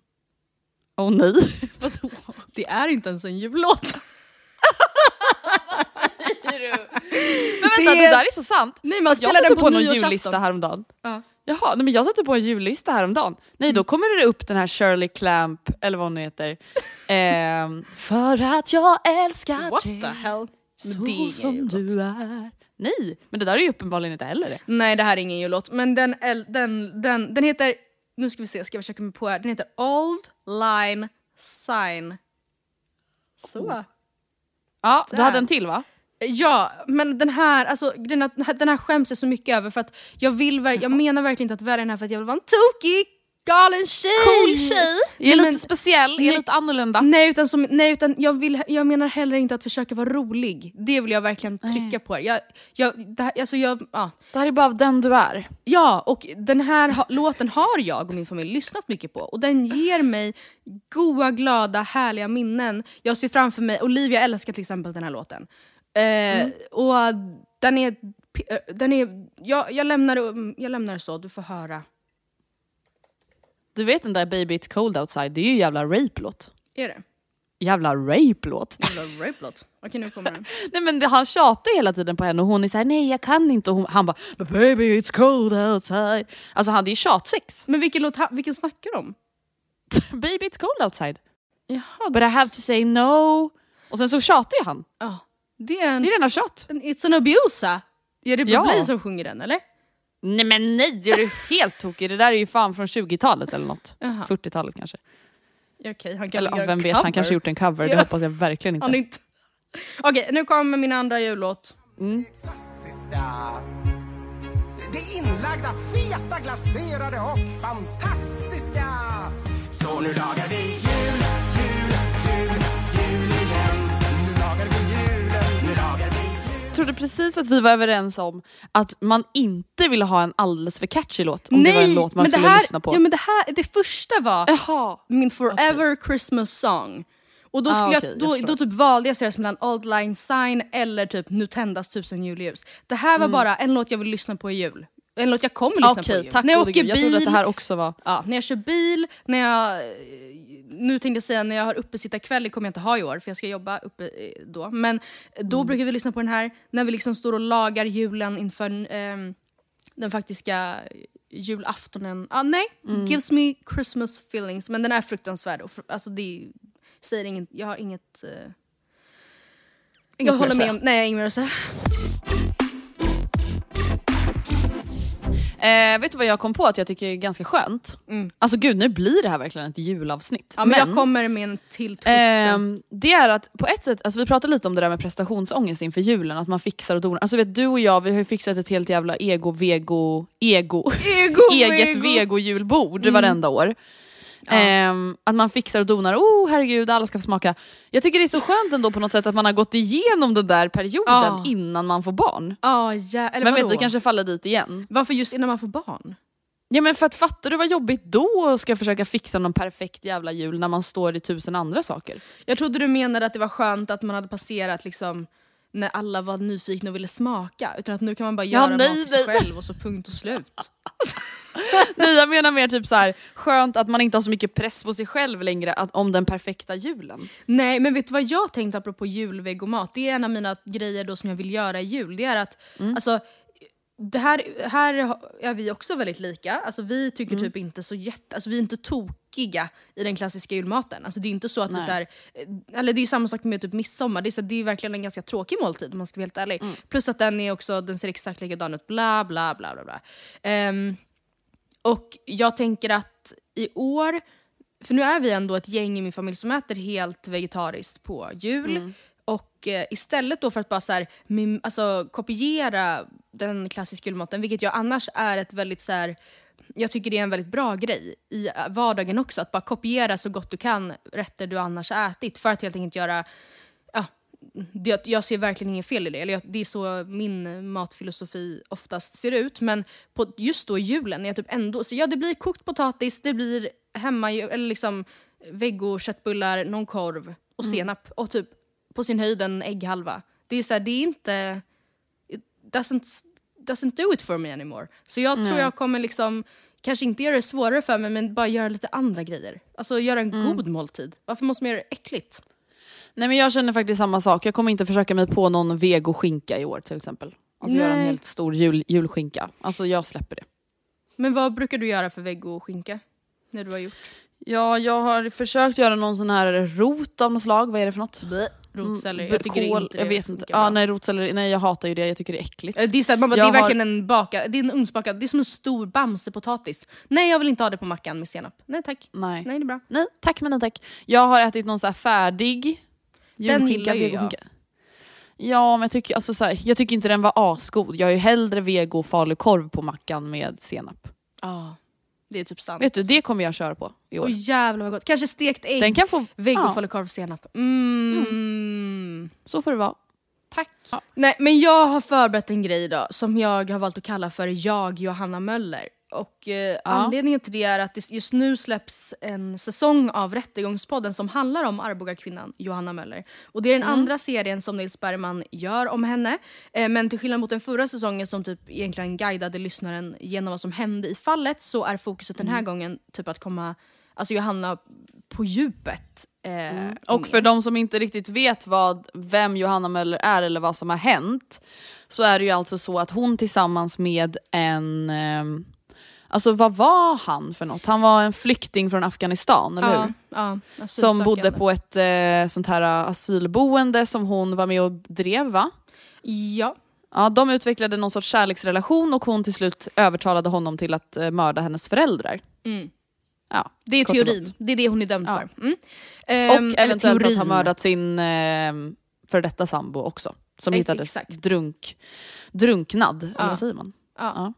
Åh oh, nej. Det är inte ens en jullåt. Men vänta, det, där är så sant. Nej, man jag spelar satte på, på någon jullista häromdagen. Ja. Jaha, nej, men jag satte på en jullista häromdagen. Nej då kommer det upp den här Shirley Clamp, eller vad hon nu heter. Ehm, för att jag älskar What dig the hell? Men så det som du är. Nej, men det där är ju uppenbarligen inte heller det. Nej, det här är ingen jullåt. Men den, den, den, den heter, nu ska vi se, ska jag försöka mig på här. Den heter Old Line Sign. Så. Ja, du Där. hade en till va? Ja, men den här, alltså, den, här, den här skäms jag så mycket över för att jag vill jag menar verkligen inte att välja den här för att jag vill vara en tokig, galen tjej! Cool tjej! Är Nej, lite speciell, är nej. lite annorlunda. Nej, utan, som, nej, utan jag, vill, jag menar heller inte att försöka vara rolig. Det vill jag verkligen trycka på. Jag, jag, det här, alltså jag, ja. Det här är bara den du är. ja, och den här ha, låten har jag och min familj lyssnat mycket på. Och den ger mig goa, glada, härliga minnen. Jag ser framför mig, Olivia älskar till exempel den här låten. Eh, Och den är, eh, den är jag, jag, lämnar, jag lämnar så, du får höra. Du vet den där Baby It's Cold Outside, det är ju jävla rape-låt. Är det? Jävla rape-låt. Jävla rape-låt. Okej, nu kommer den. Nej men det, han tjatar hela tiden på henne och hon är såhär nej jag kan inte och hon, han bara baby it's cold outside. Alltså han, det är tjatsex. Men vilken, låt, vilken snackar du om? baby it's cold outside. Jaha, But I have to say no. Och sen så tjatar ju han. ja. det är en... Det är rena tjat. en It's an abuse. Är det Ja. Bublé som sjunger den eller? Nej men nej, är du helt tokig? Det där är ju fan från 20-talet eller något. Jaha. 40-talet kanske. Okej, han kan Eller göra vem vet, cover. han kanske gjort en cover. Det Ja. hoppas jag verkligen inte. Inte... Okej, nu kommer min andra jullåt. klassiska. Det inlagda, feta, glaserade och fantastiska. Så nu lagar vi jul, trodde precis att vi var överens om att man inte ville ha en alldeles för catchy låt. Om det var en låt man skulle här, lyssna på. Ja, men det, här, det första var Jaha. min Forever Christmas song. Och då, Ah, skulle okej, jag, jag då, förstår. då typ valde jag seriöst mellan Old Line Sign eller typ Nu tändas tusen julljus. Det här var Mm. bara en låt jag vill lyssna på i jul. En låt jag kommer lyssna på i jul. tack när jag åker. Jag bil, trodde att det här också var... ja, när jag kör bil, när jag... Nu tänkte jag säga när jag har uppesittarkväll, det kommer jag inte ha i år för jag ska jobba uppe eh, då. Men då Mm. brukar vi lyssna på den här när vi liksom står och lagar julen inför ehm, den faktiska julaftonen. Ah, nej, Mm. gives me Christmas feelings. Men den är fruktansvärd. Och fr- alltså det säger inget, jag har inget... eh, Inget jag håller med om, nej inget mer att säga. Eh, vet du vad jag kom på att jag tycker är ganska skönt? Alltså gud, nu blir det här verkligen ett julavsnitt. Mm. Ja, men, jag kommer med en till twist. Ehm, det är att på ett sätt, alltså vi pratade lite om det där med prestationsångest inför julen, att man fixar och donar. Alltså vet du och jag, vi har ju fixat ett helt jävla ego, vego, ego, Ego, eget ego. vego-julbord varenda år. Ehm, att man fixar och donar, oh herregud alla ska få smaka. Jag tycker det är så skönt ändå på något sätt att man har gått igenom den där perioden Ja. innan man får barn. Ja, ja, eller Men vet, vadå? vi kanske faller dit igen. Varför just innan man får barn? Ja men för att fattar du vad jobbigt då och ska försöka fixa någon perfekt jävla jul när man står i tusen andra saker? Jag trodde du menade att det var skönt att man hade passerat liksom när alla var nyfikna och ville smaka. Utan att nu kan man bara Ja, göra nej, mat till sig nej. själv och så punkt och slut. Nej jag menar mer typ så här skönt att man inte har så mycket press på sig själv längre att, om den perfekta julen. Nej men vet du vad jag tänkte apropå julvegomat? Det är en av mina grejer då som jag vill göra i jul. Det är att, alltså, det här, här är vi också väldigt lika. Alltså, vi tycker typ inte så jätte, alltså, vi är inte tokiga i den klassiska julmaten. Alltså, det är inte så att vi Nej. så här, eh, eller det är samma sak med typ midsommar. Det är, så, det är verkligen en ganska tråkig måltid om man ska vara helt ärlig. Plus att den är också, den ser exakt likadan ut, bla bla bla bla bla. Ehm, och jag tänker att i år, för nu är vi ändå ett gäng i min familj som äter helt vegetariskt på jul. Och eh, istället då för att bara så här, mim, alltså, kopiera den klassiska julmaten, vilket jag annars är ett väldigt så här, jag tycker det är en väldigt bra grej i eh, vardagen också, att bara kopiera så gott du kan rätter du annars har ätit för att helt enkelt göra ja, det, jag ser verkligen inget fel i det. Eller jag, det är så min matfilosofi oftast ser ut. Men på just då julen, när jag typ ändå... Så ja, det blir kokt potatis, det blir hemma, eller liksom vego, köttbullar, någon korv och senap. Och typ på sin höjd en ägghalva. Det är så här, det är inte... It doesn't, doesn't do it for me anymore. Så jag tror jag kommer liksom... Kanske inte göra det svårare för mig, men bara göra lite andra grejer. Alltså göra en god måltid. Varför måste man göra det äckligt? Nej men jag känner faktiskt samma sak. Jag kommer inte försöka mig på någon vegoskinka i år till exempel. Alltså göra en Nej. helt stor jul, julskinka. Alltså jag släpper det. Men vad brukar du göra för vegoskinka? När du har gjort? Ja, jag har försökt göra någon sån här rot av något slag. Vad är det för något? Rotselleri? Mm, jag tycker kål, inte jag det vet inte. Ja, nej, rotselleri, nej jag hatar ju det. Jag tycker det är äckligt. Eh, Det är, så här, man bara, det Jag är har- verkligen en bakad, det är en ugnsbakad, det är som en stor bamsepotatis. Nej jag vill inte ha det på mackan med senap. Nej tack. Nej. Nej det är bra. Nej, tack men nej tack. Jag har ätit någon så här färdig Den gillar ju jag. Ja, men jag tycker, alltså, så här, jag tycker inte den var asgod. Jag är ju hellre vego falukorv på mackan med senap. Ja, det är typ sant. Vet du, det kommer jag köra på i år. Åh jävlar vad gott. Kanske stekt ägg, Den kan få... veggo, ja, falukorv, senap. Mm. så får det vara. Tack. Nej men jag har förberett en grej idag som jag har valt att kalla för Jag Johanna Möller. Och eh, anledningen till det är att det just nu släpps en säsong av Rättegångspodden som handlar om Arboga-kvinnan Johanna Möller. Och det är den andra serien som Nils Bergman gör om henne. Eh, men till skillnad mot den förra säsongen som typ egentligen guidade lyssnaren genom vad som hände i fallet så är fokuset den här gången typ att komma, alltså Johanna på djupet. Eh, Och för de som inte riktigt vet vad, vem Johanna Möller är eller vad som har hänt så är det ju alltså så att hon tillsammans med en... alltså vad var han för något? Han var en flykting från Afghanistan, eller ja, hur? ja, Som bodde på ett eh, sånt här asylboende som hon var med och drev va? Ja, Ja, de utvecklade någon sorts kärleksrelation och hon till slut övertalade honom till att eh, mörda hennes föräldrar. Mm. Ja, det är teorin. Det är det hon är dömd Ja. för. Mm. Och Ehm, eller eventuellt att teorin. ha mördat sin eh, för detta sambo också. Som hittades exakt. drunk, drunknad, eller Ja. vad säger man? Ja.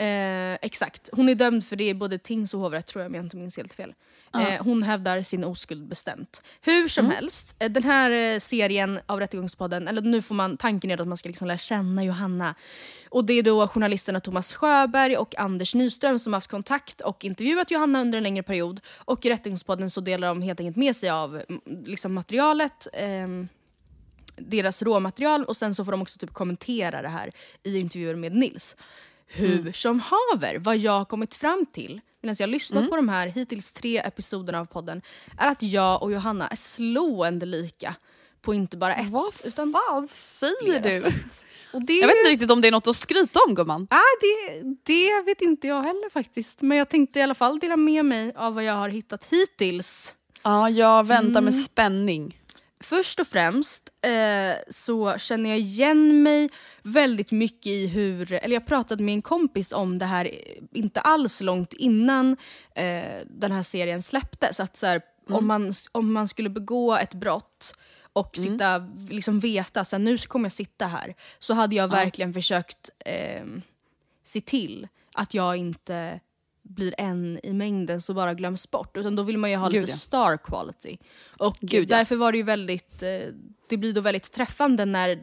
Eh, exakt. Hon är dömd för det i både tings och hovrätt tror jag om jag inte minns helt fel. Eh, hon hävdar sin oskuld bestämt. Hur som Mm. helst, eh, den här eh, serien av Rättegångspodden, eller nu får man tanken är att man ska liksom lära känna Johanna. Och det är då journalisterna Thomas Sjöberg och Anders Nyström som haft kontakt och intervjuat Johanna under en längre period. Och i Rättegångspodden så delar de helt enkelt med sig av mm, liksom materialet. ehm, deras råmaterial och sen så får de också typ kommentera det här i intervjuer med Nils. Hur som haver, vad jag har kommit fram till medan jag lyssnat på de här hittills tre episoderna av podden är att jag och Johanna är slående lika på inte bara ett Vad utan fan säger du? Jag vet ju- inte riktigt om det är något att skryta om gumman. Ah, det, det vet inte jag heller faktiskt. Men jag tänkte i alla fall dela med mig av vad jag har hittat hittills. Ja, jag väntar med Mm. spänning. Först och främst eh, så känner jag igen mig väldigt mycket i hur, eller jag pratade med en kompis om det här eh, inte alls långt innan eh, den här serien släpptes. Att så här, om, man, om man skulle begå ett brott och sitta, liksom veta att nu kommer jag sitta här. Så hade jag verkligen försökt eh, se till att jag inte blir en i mängden som bara glöms bort. Utan då vill man ju ha Gud, lite ja. star quality. Och Gud, därför var det ju väldigt, eh, det blir då väldigt träffande när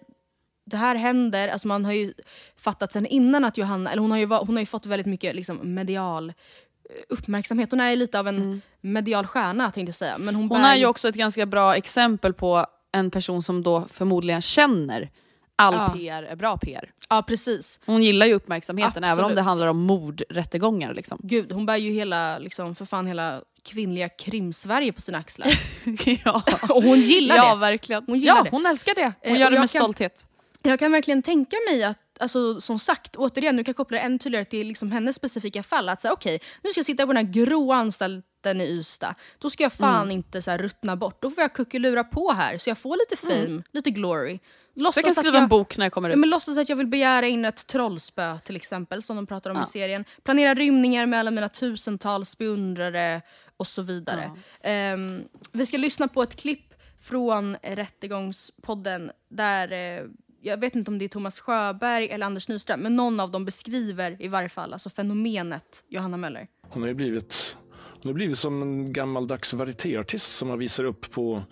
det här händer, alltså man har ju fattat sen innan att Johanna, eller hon har ju, hon har ju fått väldigt mycket liksom medial eh, uppmärksamhet. Hon är lite av en medial stjärna tänkte jag säga. Men hon, Mm. Hon bär är ju också ett ganska bra exempel på en person som då förmodligen känner all Ja. PR är bra PR. Ja precis. Hon gillar ju uppmärksamheten även om Absolut. det handlar om mordrättegångar. Liksom. Gud, hon bär ju hela, liksom, för fan hela kvinnliga krim-Sverige på sina axlar. ja. Och hon gillar ja, det. verkligen. Hon gillar ja, det. hon älskar det. Hon Eh, gör det med kan- stolthet. Jag kan verkligen tänka mig att, alltså, som sagt, återigen, nu kan jag koppla det ännu tydligare till liksom hennes specifika fall. Att säga, okej, nu ska jag sitta på den här gråa anstalten i Ystad. Då ska jag fan Mm. inte så här, ruttna bort. Då får jag kuckelura på här så jag får lite fame, lite glory. Så Låtsas jag kan skriva en bok när jag kommer Ja, ut. men låtsas att jag vill begära in ett trollspö till exempel, som de pratar om i serien. Planera rymningar med alla mina tusentals beundrare och så vidare. Ehm, vi ska lyssna på ett klipp från Rättegångspodden där, eh, jag vet inte om det är Thomas Sjöberg eller Anders Nyström, men någon av dem beskriver i varje fall alltså fenomenet Johanna Möller. Hon har ju blivit, hon har blivit som en gammaldags varietéartist som man visar upp på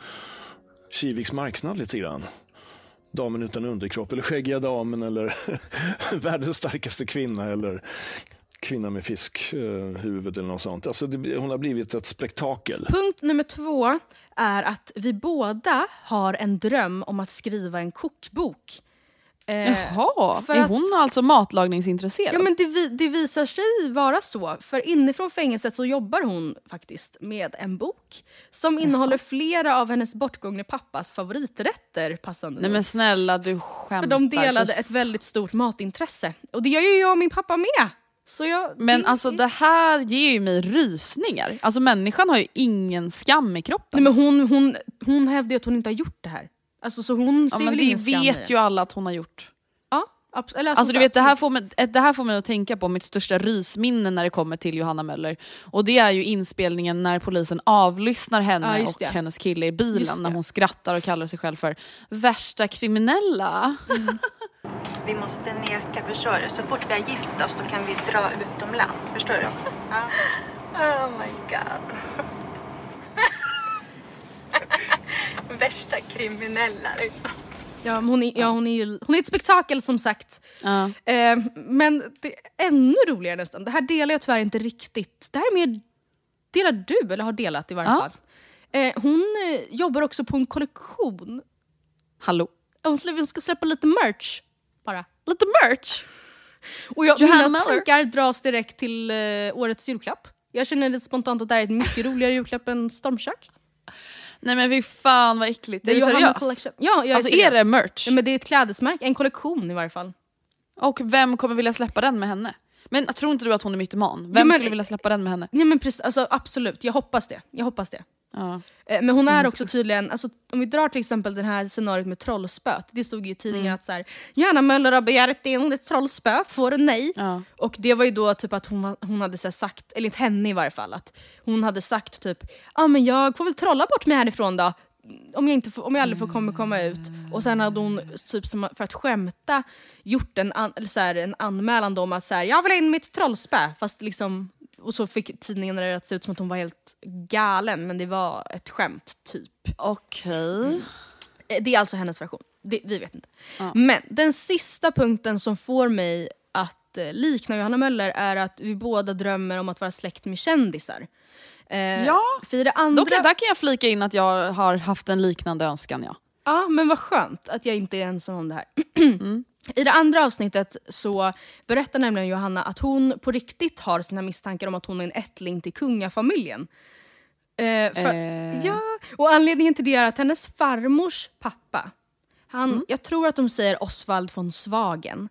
Kiviks marknad lite grann. Damen utan underkropp eller Skäggiga damen eller Världens starkaste kvinna eller Kvinna med fiskhuvud eh, eller något sånt. Alltså det, hon har blivit ett spektakel. Punkt nummer två är att vi båda har en dröm om att skriva en kokbok. Eh, Jaha, för är att- hon alltså matlagningsintresserad? Ja, men det, vi- det visar sig vara så. För inifrån fängelset så jobbar hon faktiskt med en bok som innehåller flera av hennes bortgångne pappas favoriträtter. Passande Nej men snälla du skämtar. För de delade Fy ett väldigt stort matintresse. Och det gör ju jag och min pappa med. Så jag, Men det, alltså det här ger ju mig rysningar. Alltså människan har ju ingen skam i kroppen. Nej, men hon, hon, hon hävdar ju att hon inte har gjort det här. Alltså, så hon ja, ser men väl det ingen vet ju alla att hon har gjort. Ja, abs- eller alltså, Alltså du vet, det, här får mig, det här får mig att tänka på mitt största rysminne när det kommer till Johanna Möller. Och det är ju inspelningen när polisen avlyssnar henne Ja, och hennes kille i bilen när hon skrattar och kallar sig själv för värsta kriminella. Vi måste neka, förstår du? Så fort vi har gift oss då kan vi dra utomlands, förstår du? Ja. Oh my god. Värsta kriminella. liksom. Ja, men hon, är, ja, hon, är ju, hon är ett spektakel som sagt. Ja. Eh, men det är ännu roligare nästan. Det här delar jag tyvärr inte riktigt. Det här är mer... Delar du, eller har delat i varje Ja. fall. Eh, hon eh, jobbar också på en kollektion. Hallå? Hon ska, hon ska släppa lite merch. Bara. Lite merch? Och jag, Johanna mina tankar dras direkt till eh, årets julklapp. Jag känner det spontant att det här är ett mycket roligare julklapp än stormkök. Nej men fy fan vad äckligt. Det är du Johanna seriös? Collection. Ja, jag är alltså seriös. är det merch? Ja, men det är ett klädesmärke, en kollektion i varje fall. Och vem kommer vilja släppa den med henne? Men tror inte du att hon är mytoman? Vem Ja, men- skulle vilja släppa den med henne? Nej, men precis, alltså, absolut, jag hoppas det. Jag hoppas det. Ja. Eh, Men hon är Mm, också tydligen, alltså, om vi drar till exempel det här scenariot med trollspöet. Det stod ju i tidningen Mm. att så här, Johanna Möller har begärt in ett trollspö, får du nej? Ja. Och det var ju då typ att hon, hon hade så sagt, eller inte henne i varje fall, att hon hade sagt typ ja ah, men jag får väl trolla bort mig härifrån då. Om jag, inte får, om jag aldrig får komma, komma ut. Och sen hade hon typ som, för att skämta gjort en, an, så här, en anmälan om att så här, jag vill ha in mitt trollspö. Fast liksom, och så fick tidningen det att se ut som att hon var helt galen men det var ett skämt typ. Okej. Eh, Det är alltså hennes version. Det, vi vet inte. Men den sista punkten som får mig att eh, likna Johanna Möller är att vi båda drömmer om att vara släkt med kändisar. Eh, Ja, andra... Dock, där kan jag flika in att jag har haft en liknande önskan ja. Ja, men vad skönt att jag inte är ensam om det här. Mm. I det andra avsnittet så berättar nämligen Johanna att hon på riktigt har sina misstankar om att hon är en ättling till kungafamiljen. Eh, för, Eh. Ja, och anledningen till det är att hennes farmors pappa, han, Mm. jag tror att de säger Oswald von Swagen,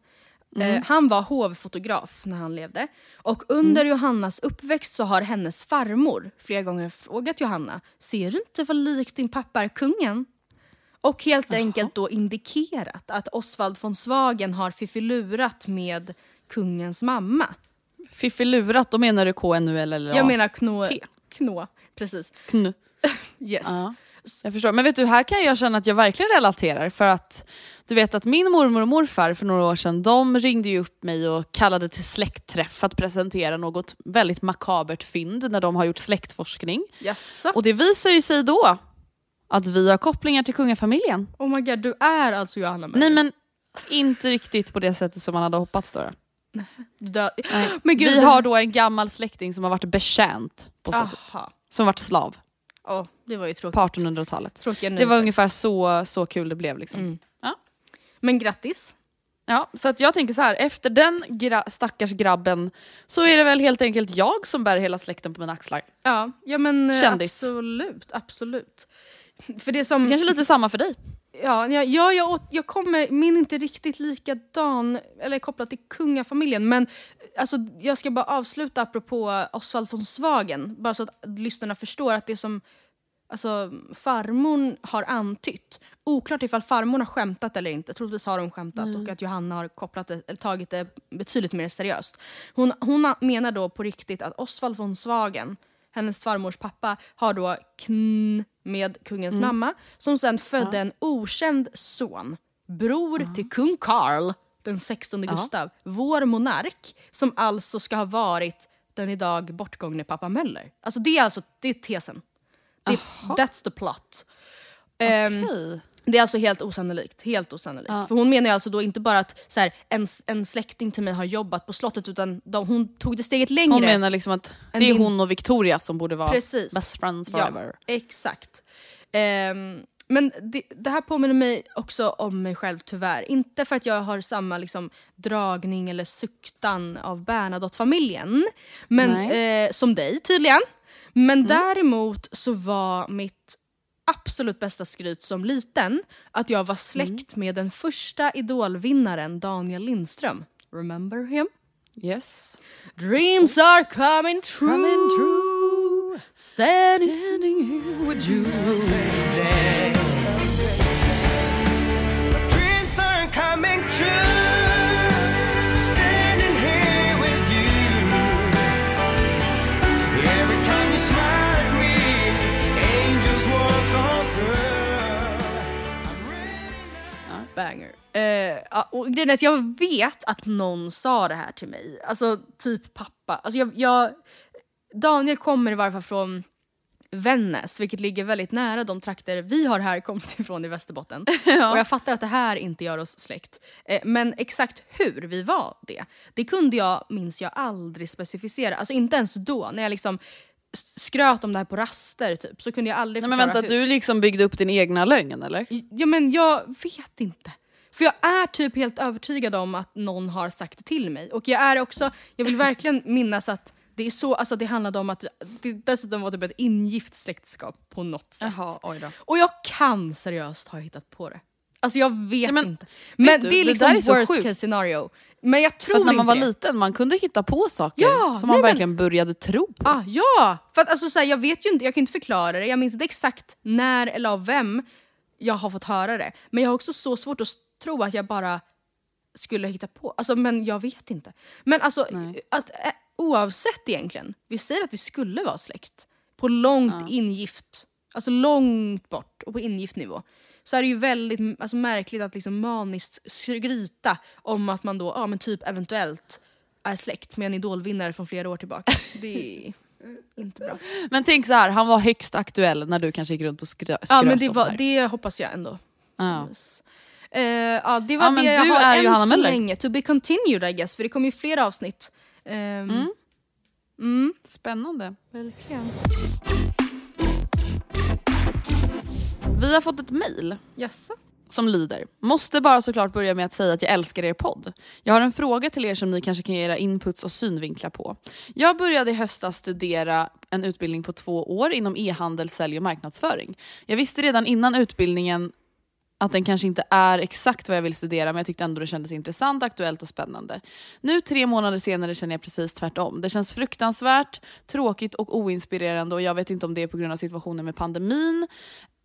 Mm. eh, han var hovfotograf när han levde. Och under Johannas uppväxt så har hennes farmor flera gånger frågat Johanna, ser du inte vad likt din pappa är kungen? Och helt enkelt då indikerat att Oswald von Swagen har fiffilurat med kungens mamma. Fiffilurat, då menar du KNUL eller Jag menar knå. T. knå precis. KNU. Yes. Ja, jag förstår. Men vet du, här kan jag känna att jag verkligen relaterar. För att du vet att min mormor och morfar för några år sedan, de ringde ju upp mig och kallade till släktträff för att presentera något väldigt makabert fynd när de har gjort släktforskning. Jaså? Och det visar ju sig då att vi har kopplingar till kungafamiljen. Oh my god, du är alltså Johanna Möller? Nej men inte riktigt på det sättet som man hade hoppats då. dö- Nej. Men gud, vi har då en gammal släkting som har varit betjänt på slottet. Aha. Som varit slav Åh, det var ju tråkigt. på 1800-talet. Tråkiga Det var ungefär så, så kul det blev. Liksom. Mm. Ja. Men grattis. Ja, så att jag tänker så här, efter den gra- stackars grabben så är det väl helt enkelt jag som bär hela släkten på mina axlar. Ja, ja men eh, Kändis. absolut. absolut. För det som... Kanske lite samma för dig. Ja, ja, ja jag, åt, jag kommer, min är inte riktigt likadan, eller kopplat till kungafamiljen, men alltså, jag ska bara avsluta apropå Oswald von Swagen, bara så att lyssnarna förstår att det som alltså, farmor har antytt, oklart ifall farmor har skämtat eller inte, troligtvis har hon skämtat och att Johanna har kopplat det, eller tagit det betydligt mer seriöst. Hon, hon menar då på riktigt att Oswald von Swagen, hennes farmors pappa, har då kn med kungens mamma som sen födde en okänd son, bror till kung Karl den 16 Gustav, vår monark, som alltså ska ha varit den idag bortgångne pappa Möller. Alltså det är alltså det är tesen. Det, that's the plot. Okej. Det är alltså helt osannolikt. Helt osannolikt. Ja. För hon menar ju alltså då inte bara att så här, en, en släkting till mig har jobbat på slottet utan de, hon tog det steget längre. Hon menar liksom att det är din- hon och Victoria som borde vara Precis. best friends Ja, forever. exakt. Ehm, men det, det här påminner mig också om mig själv tyvärr. Inte för att jag har samma liksom, dragning eller suktan av Bernadotte-familjen men, eh, som dig tydligen. Men däremot så var mitt absolut bästa skryt som liten att jag var släkt med den första idolvinnaren Daniel Lindström. Remember him? Yes. Dreams are coming true. Coming true. Standing, Standing here with you. Banger. Eh, ja, och grejen är att jag vet att någon sa det här till mig. Alltså typ pappa. Alltså jag, jag, Daniel kommer i varje fall från Vännäs, vilket ligger väldigt nära de trakter vi har härkomst ifrån i Västerbotten. Och jag fattar att det här inte gör oss släkt. Eh, men exakt hur vi var det, det kunde jag, minns jag, aldrig specificera. Alltså inte ens då, när jag liksom skröt om det här på raster typ, så kunde jag aldrig Nej, men vänta, hur. du liksom byggde upp din egna lögn eller? Ja men jag vet inte. För jag är typ helt övertygad om att någon har sagt det till mig. Och jag är också, jag vill verkligen minnas att det är så, alltså det handlade om att det dessutom var typ ett ingift släktskap på något sätt. Jaha. Och jag kan seriöst ha hittat på det. Alltså jag vet Ja, men, inte. Men du, det är det liksom där är worst sjukt. case scenario. Men jag tror För när man var det. liten man kunde hitta på saker Ja, som nej, man men- verkligen började tro på. Ah, ja! För att alltså, så här, jag vet ju inte, jag kan inte förklara det. Jag minns inte exakt när eller av vem jag har fått höra det. Men jag har också så svårt att tro att jag bara skulle hitta på. Alltså, men jag vet inte. Men alltså, Nej. att, eh, oavsett egentligen, vi säger att vi skulle vara släkt på långt ingift, alltså långt bort och på ingift nivå. Så är det ju väldigt alltså, märkligt att liksom maniskt skryta om att man då, ja men typ eventuellt är släkt med en idolvinnare från flera år tillbaka. Det är inte bra. Men tänk så här, han var högst aktuell när du kanske gick runt och skrö- skröt Ja men det, var, det hoppas jag ändå. Ja. Eh, ja, det var Ja, det jag har än Johanna så Möller. länge. To be continued I guess, för det kommer ju fler avsnitt. Ehm, Mm. mm, Spännande. verkligen. Vi har fått ett mejl Jaså? som lyder. Måste bara såklart börja med att säga att jag älskar er podd. Jag har en fråga till er som ni kanske kan ge era inputs och synvinklar på. Jag började i höstas studera en utbildning på två år inom e-handel, sälj och marknadsföring. Jag visste redan innan utbildningen att den kanske inte är exakt vad jag vill studera men jag tyckte ändå det kändes intressant, aktuellt och spännande. Nu tre månader senare känner jag precis tvärtom. Det känns fruktansvärt, tråkigt och oinspirerande och jag vet inte om det är på grund av situationen med pandemin,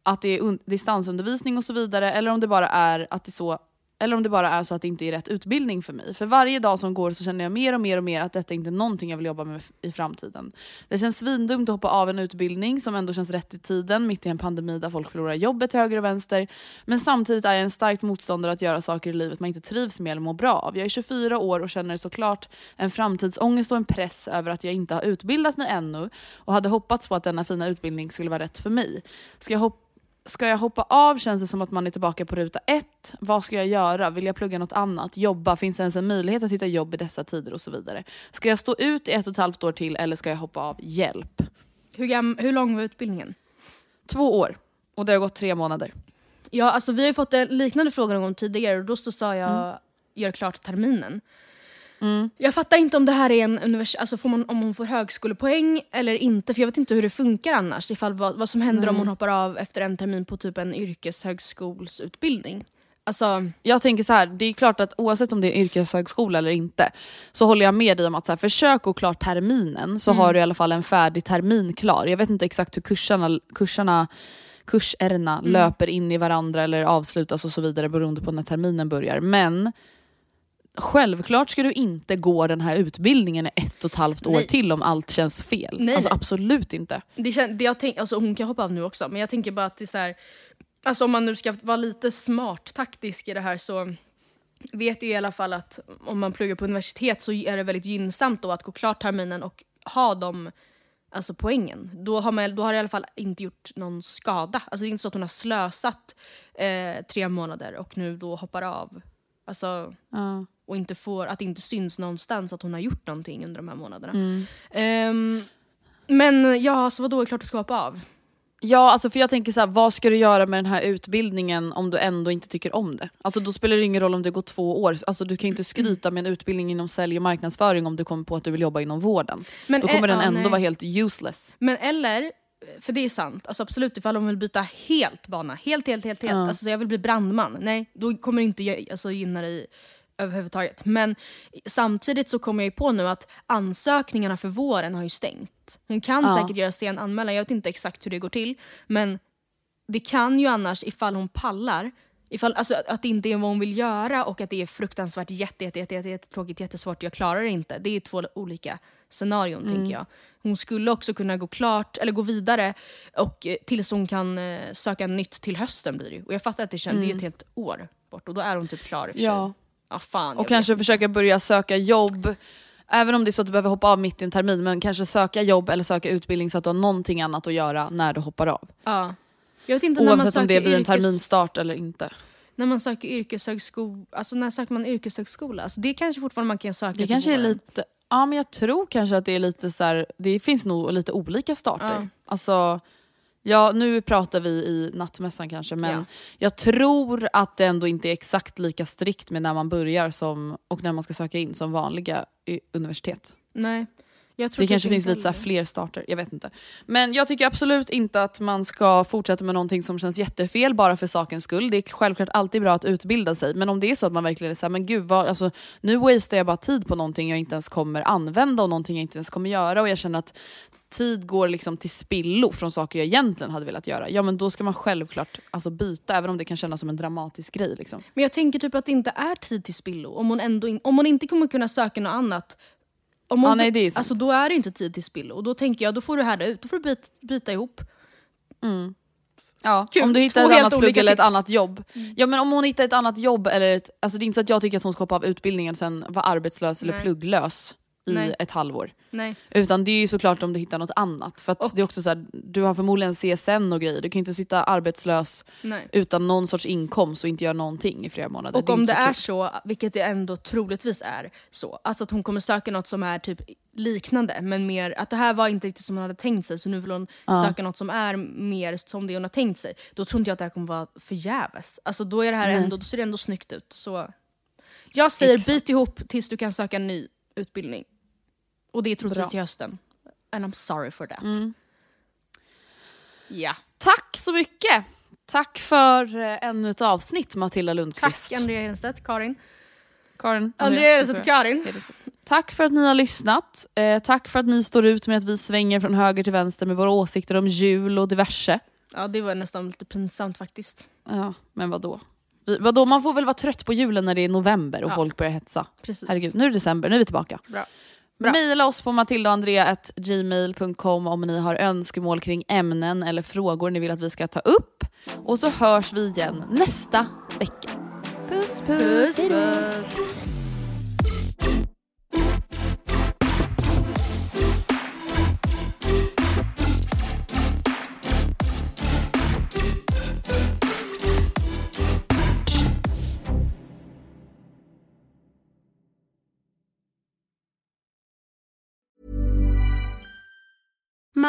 att det är distansundervisning och så vidare eller om det bara är att det så eller om det bara är så att det inte är rätt utbildning för mig. För varje dag som går så känner jag mer och mer och mer att detta inte är någonting jag vill jobba med i framtiden. Det känns svindumt att hoppa av en utbildning som ändå känns rätt i tiden mitt i en pandemi där folk förlorar jobbet till höger och vänster. Men samtidigt är jag en starkt motståndare att göra saker i livet man inte trivs med eller mår bra av. Jag är 24 år och känner såklart en framtidsångest och en press över att jag inte har utbildat mig ännu och hade hoppats på att denna fina utbildning skulle vara rätt för mig. Ska jag hoppa Ska jag hoppa av känns det som att man är tillbaka på ruta ett. Vad ska jag göra? Vill jag plugga något annat? Jobba? Finns det ens en möjlighet att hitta jobb i dessa tider? Och så vidare. Ska jag stå ut i ett och ett halvt år till eller ska jag hoppa av? Hjälp. Hur, hur lång var utbildningen? Två år. Och det har gått tre månader. Ja, alltså, vi har fått en liknande fråga någon gång tidigare och då så sa jag gör klart terminen. Jag fattar inte om det här är en univers- alltså får man, om hon får högskolepoäng eller inte för jag vet inte hur det funkar annars ifall vad, vad som händer om hon hoppar av efter en termin på typ en yrkeshögskolsutbildning. Alltså, Jag tänker så här, det är klart att oavsett om det är yrkeshögskola eller inte så håller jag med dig om att så här, försök att klara terminen så har du i alla fall en färdig termin klar. Jag vet inte exakt hur kursarna, kursarna kursärna löper in i varandra eller avslutas och så vidare beroende på när terminen börjar. Men självklart ska du inte gå den här utbildningen i ett och ett halvt år Nej. till om allt känns fel. Nej, alltså nej. absolut inte. det kän- det jag tänk, alltså, hon kan hoppa av nu också men jag tänker bara att det är så här, alltså om man nu ska vara lite smart taktisk i det här så vet jag i alla fall att om man pluggar på universitet så är det väldigt gynnsamt då att gå klart terminen och ha de alltså poängen. Då har, man, då har det i alla fall inte gjort någon skada. Alltså det är inte så att hon har slösat eh, tre månader och nu då hoppar av. Alltså, Ja. Och inte får, att det inte syns någonstans att hon har gjort någonting under de här månaderna. Mm. Ehm, men ja, så vadå, är klart du ska hoppa av? Ja, alltså för jag tänker så här, vad ska du göra med den här utbildningen om du ändå inte tycker om det? Alltså då spelar det ingen roll om det går två år. Alltså du kan ju inte skryta med en utbildning inom sälj och marknadsföring om du kommer på att du vill jobba inom vården. Men då kommer är- den ändå nej. vara helt useless. Men eller, för det är sant, alltså absolut ifall de vill byta helt bana, helt, helt, helt, helt. Ja. Alltså så jag vill bli brandman, nej då kommer det inte alltså, gynna dig överhuvudtaget. Men samtidigt så kommer jag ju på nu att ansökningarna för våren har ju stängt. Hon kan Ja. säkert göra sen anmälan, jag vet inte exakt hur det går till. Men det kan ju annars, ifall hon pallar, ifall, alltså, att det inte är vad hon vill göra och att det är fruktansvärt jätte, jätte, jätte, jätte, jättetråkigt, jättesvårt, jag klarar det inte. Det är två olika scenarion Mm. tänker jag. Hon skulle också kunna gå klart, eller gå vidare och, eh, tills hon kan eh, söka nytt till hösten blir det ju. Och jag fattar att det, känns, det är Mm. ett helt år bort och då är hon typ klar i och för sig. Ja, fan, Och kanske vet. försöka börja söka jobb. Även om det är så att du behöver hoppa av mitt i en termin, men kanske söka jobb eller söka utbildning så att du har någonting annat att göra när du hoppar av. Ja. Jag vet inte Oavsett om det är vid en yrkes- terminstart eller inte. När man söker yrkeshögskola, alltså när söker man yrkeshögskola? Alltså det kanske fortfarande man kan söka Det kanske är lite, ja men jag tror kanske att det är lite så här, det finns nog lite olika starter. Ja. Alltså, ja, nu pratar vi i nattmässan kanske men Ja. jag tror att det ändå inte är exakt lika strikt med när man börjar som, och när man ska söka in som vanliga universitet. Nej. Jag tror Det typ kanske finns lite så fler starter, jag vet inte. Men jag tycker absolut inte att man ska fortsätta med någonting som känns jättefel bara för sakens skull. Det är självklart alltid bra att utbilda sig, men om det är så att man verkligen är såhär, men gud, vad, alltså, nu wastear jag bara tid på någonting jag inte ens kommer använda och någonting jag inte ens kommer göra och jag känner att tid går liksom till spillo från saker jag egentligen hade velat göra. Ja men då ska man självklart alltså, byta, även om det kan kännas som en dramatisk grej. Liksom. Men jag tänker typ att det inte är tid till spillo. Om hon, ändå in, om hon inte kommer kunna söka något annat, om hon, Ja, nej, det är sant. alltså, då är det inte tid till spillo. Och då tänker jag, då får du härda ut, då får du byta, byta ihop. Ja, Kul. om du hittar Två ett annat plugg eller ett tips. Mm. annat jobb. Ja men om hon hittar ett annat jobb eller ett, alltså det är inte så att jag tycker att hon ska hoppa av utbildningen och sen vara arbetslös eller Nej. plugglös i Nej. ett halvår. Nej. Utan det är ju såklart om du hittar något annat. För att det är också så här, du har förmodligen CSN och grejer. Du kan ju inte sitta arbetslös Nej. utan någon sorts inkomst och inte göra någonting i flera månader. Och om inte det så är så, vilket det ändå troligtvis är så, alltså att hon kommer söka något som är typ liknande men mer att det här var inte riktigt som hon hade tänkt sig så nu vill hon Ja. söka något som är mer som det hon har tänkt sig. Då tror inte jag att det här kommer vara förgäves. Alltså då, är det här ändå, då ser det ändå snyggt ut. Så jag säger Exakt. bit ihop tills du kan söka en ny utbildning. Och det är troligtvis Bra. till hösten. And I'm sorry for that. Mm. Ja. Tack så mycket! Tack för eh, ännu ett avsnitt Matilda Lundqvist. Tack Andrea Hedenstedt, Karin. Karin. Andrea Hedenstedt. Karin. Tack för att ni har lyssnat. Eh, tack för att ni står ut med att vi svänger från höger till vänster med våra åsikter om jul och diverse. Ja det var nästan lite pinsamt faktiskt. Ja, men vadå? Vi, vadå? Man får väl vara trött på julen när det är november och Ja. folk börjar hetsa. Precis. Herregud, nu är det december, nu är vi tillbaka. Bra. Maila oss på matildaandrea.gmail.com om ni har önskemål kring ämnen eller frågor ni vill att vi ska ta upp. Och så hörs vi igen nästa vecka. Puss puss! Puss puss.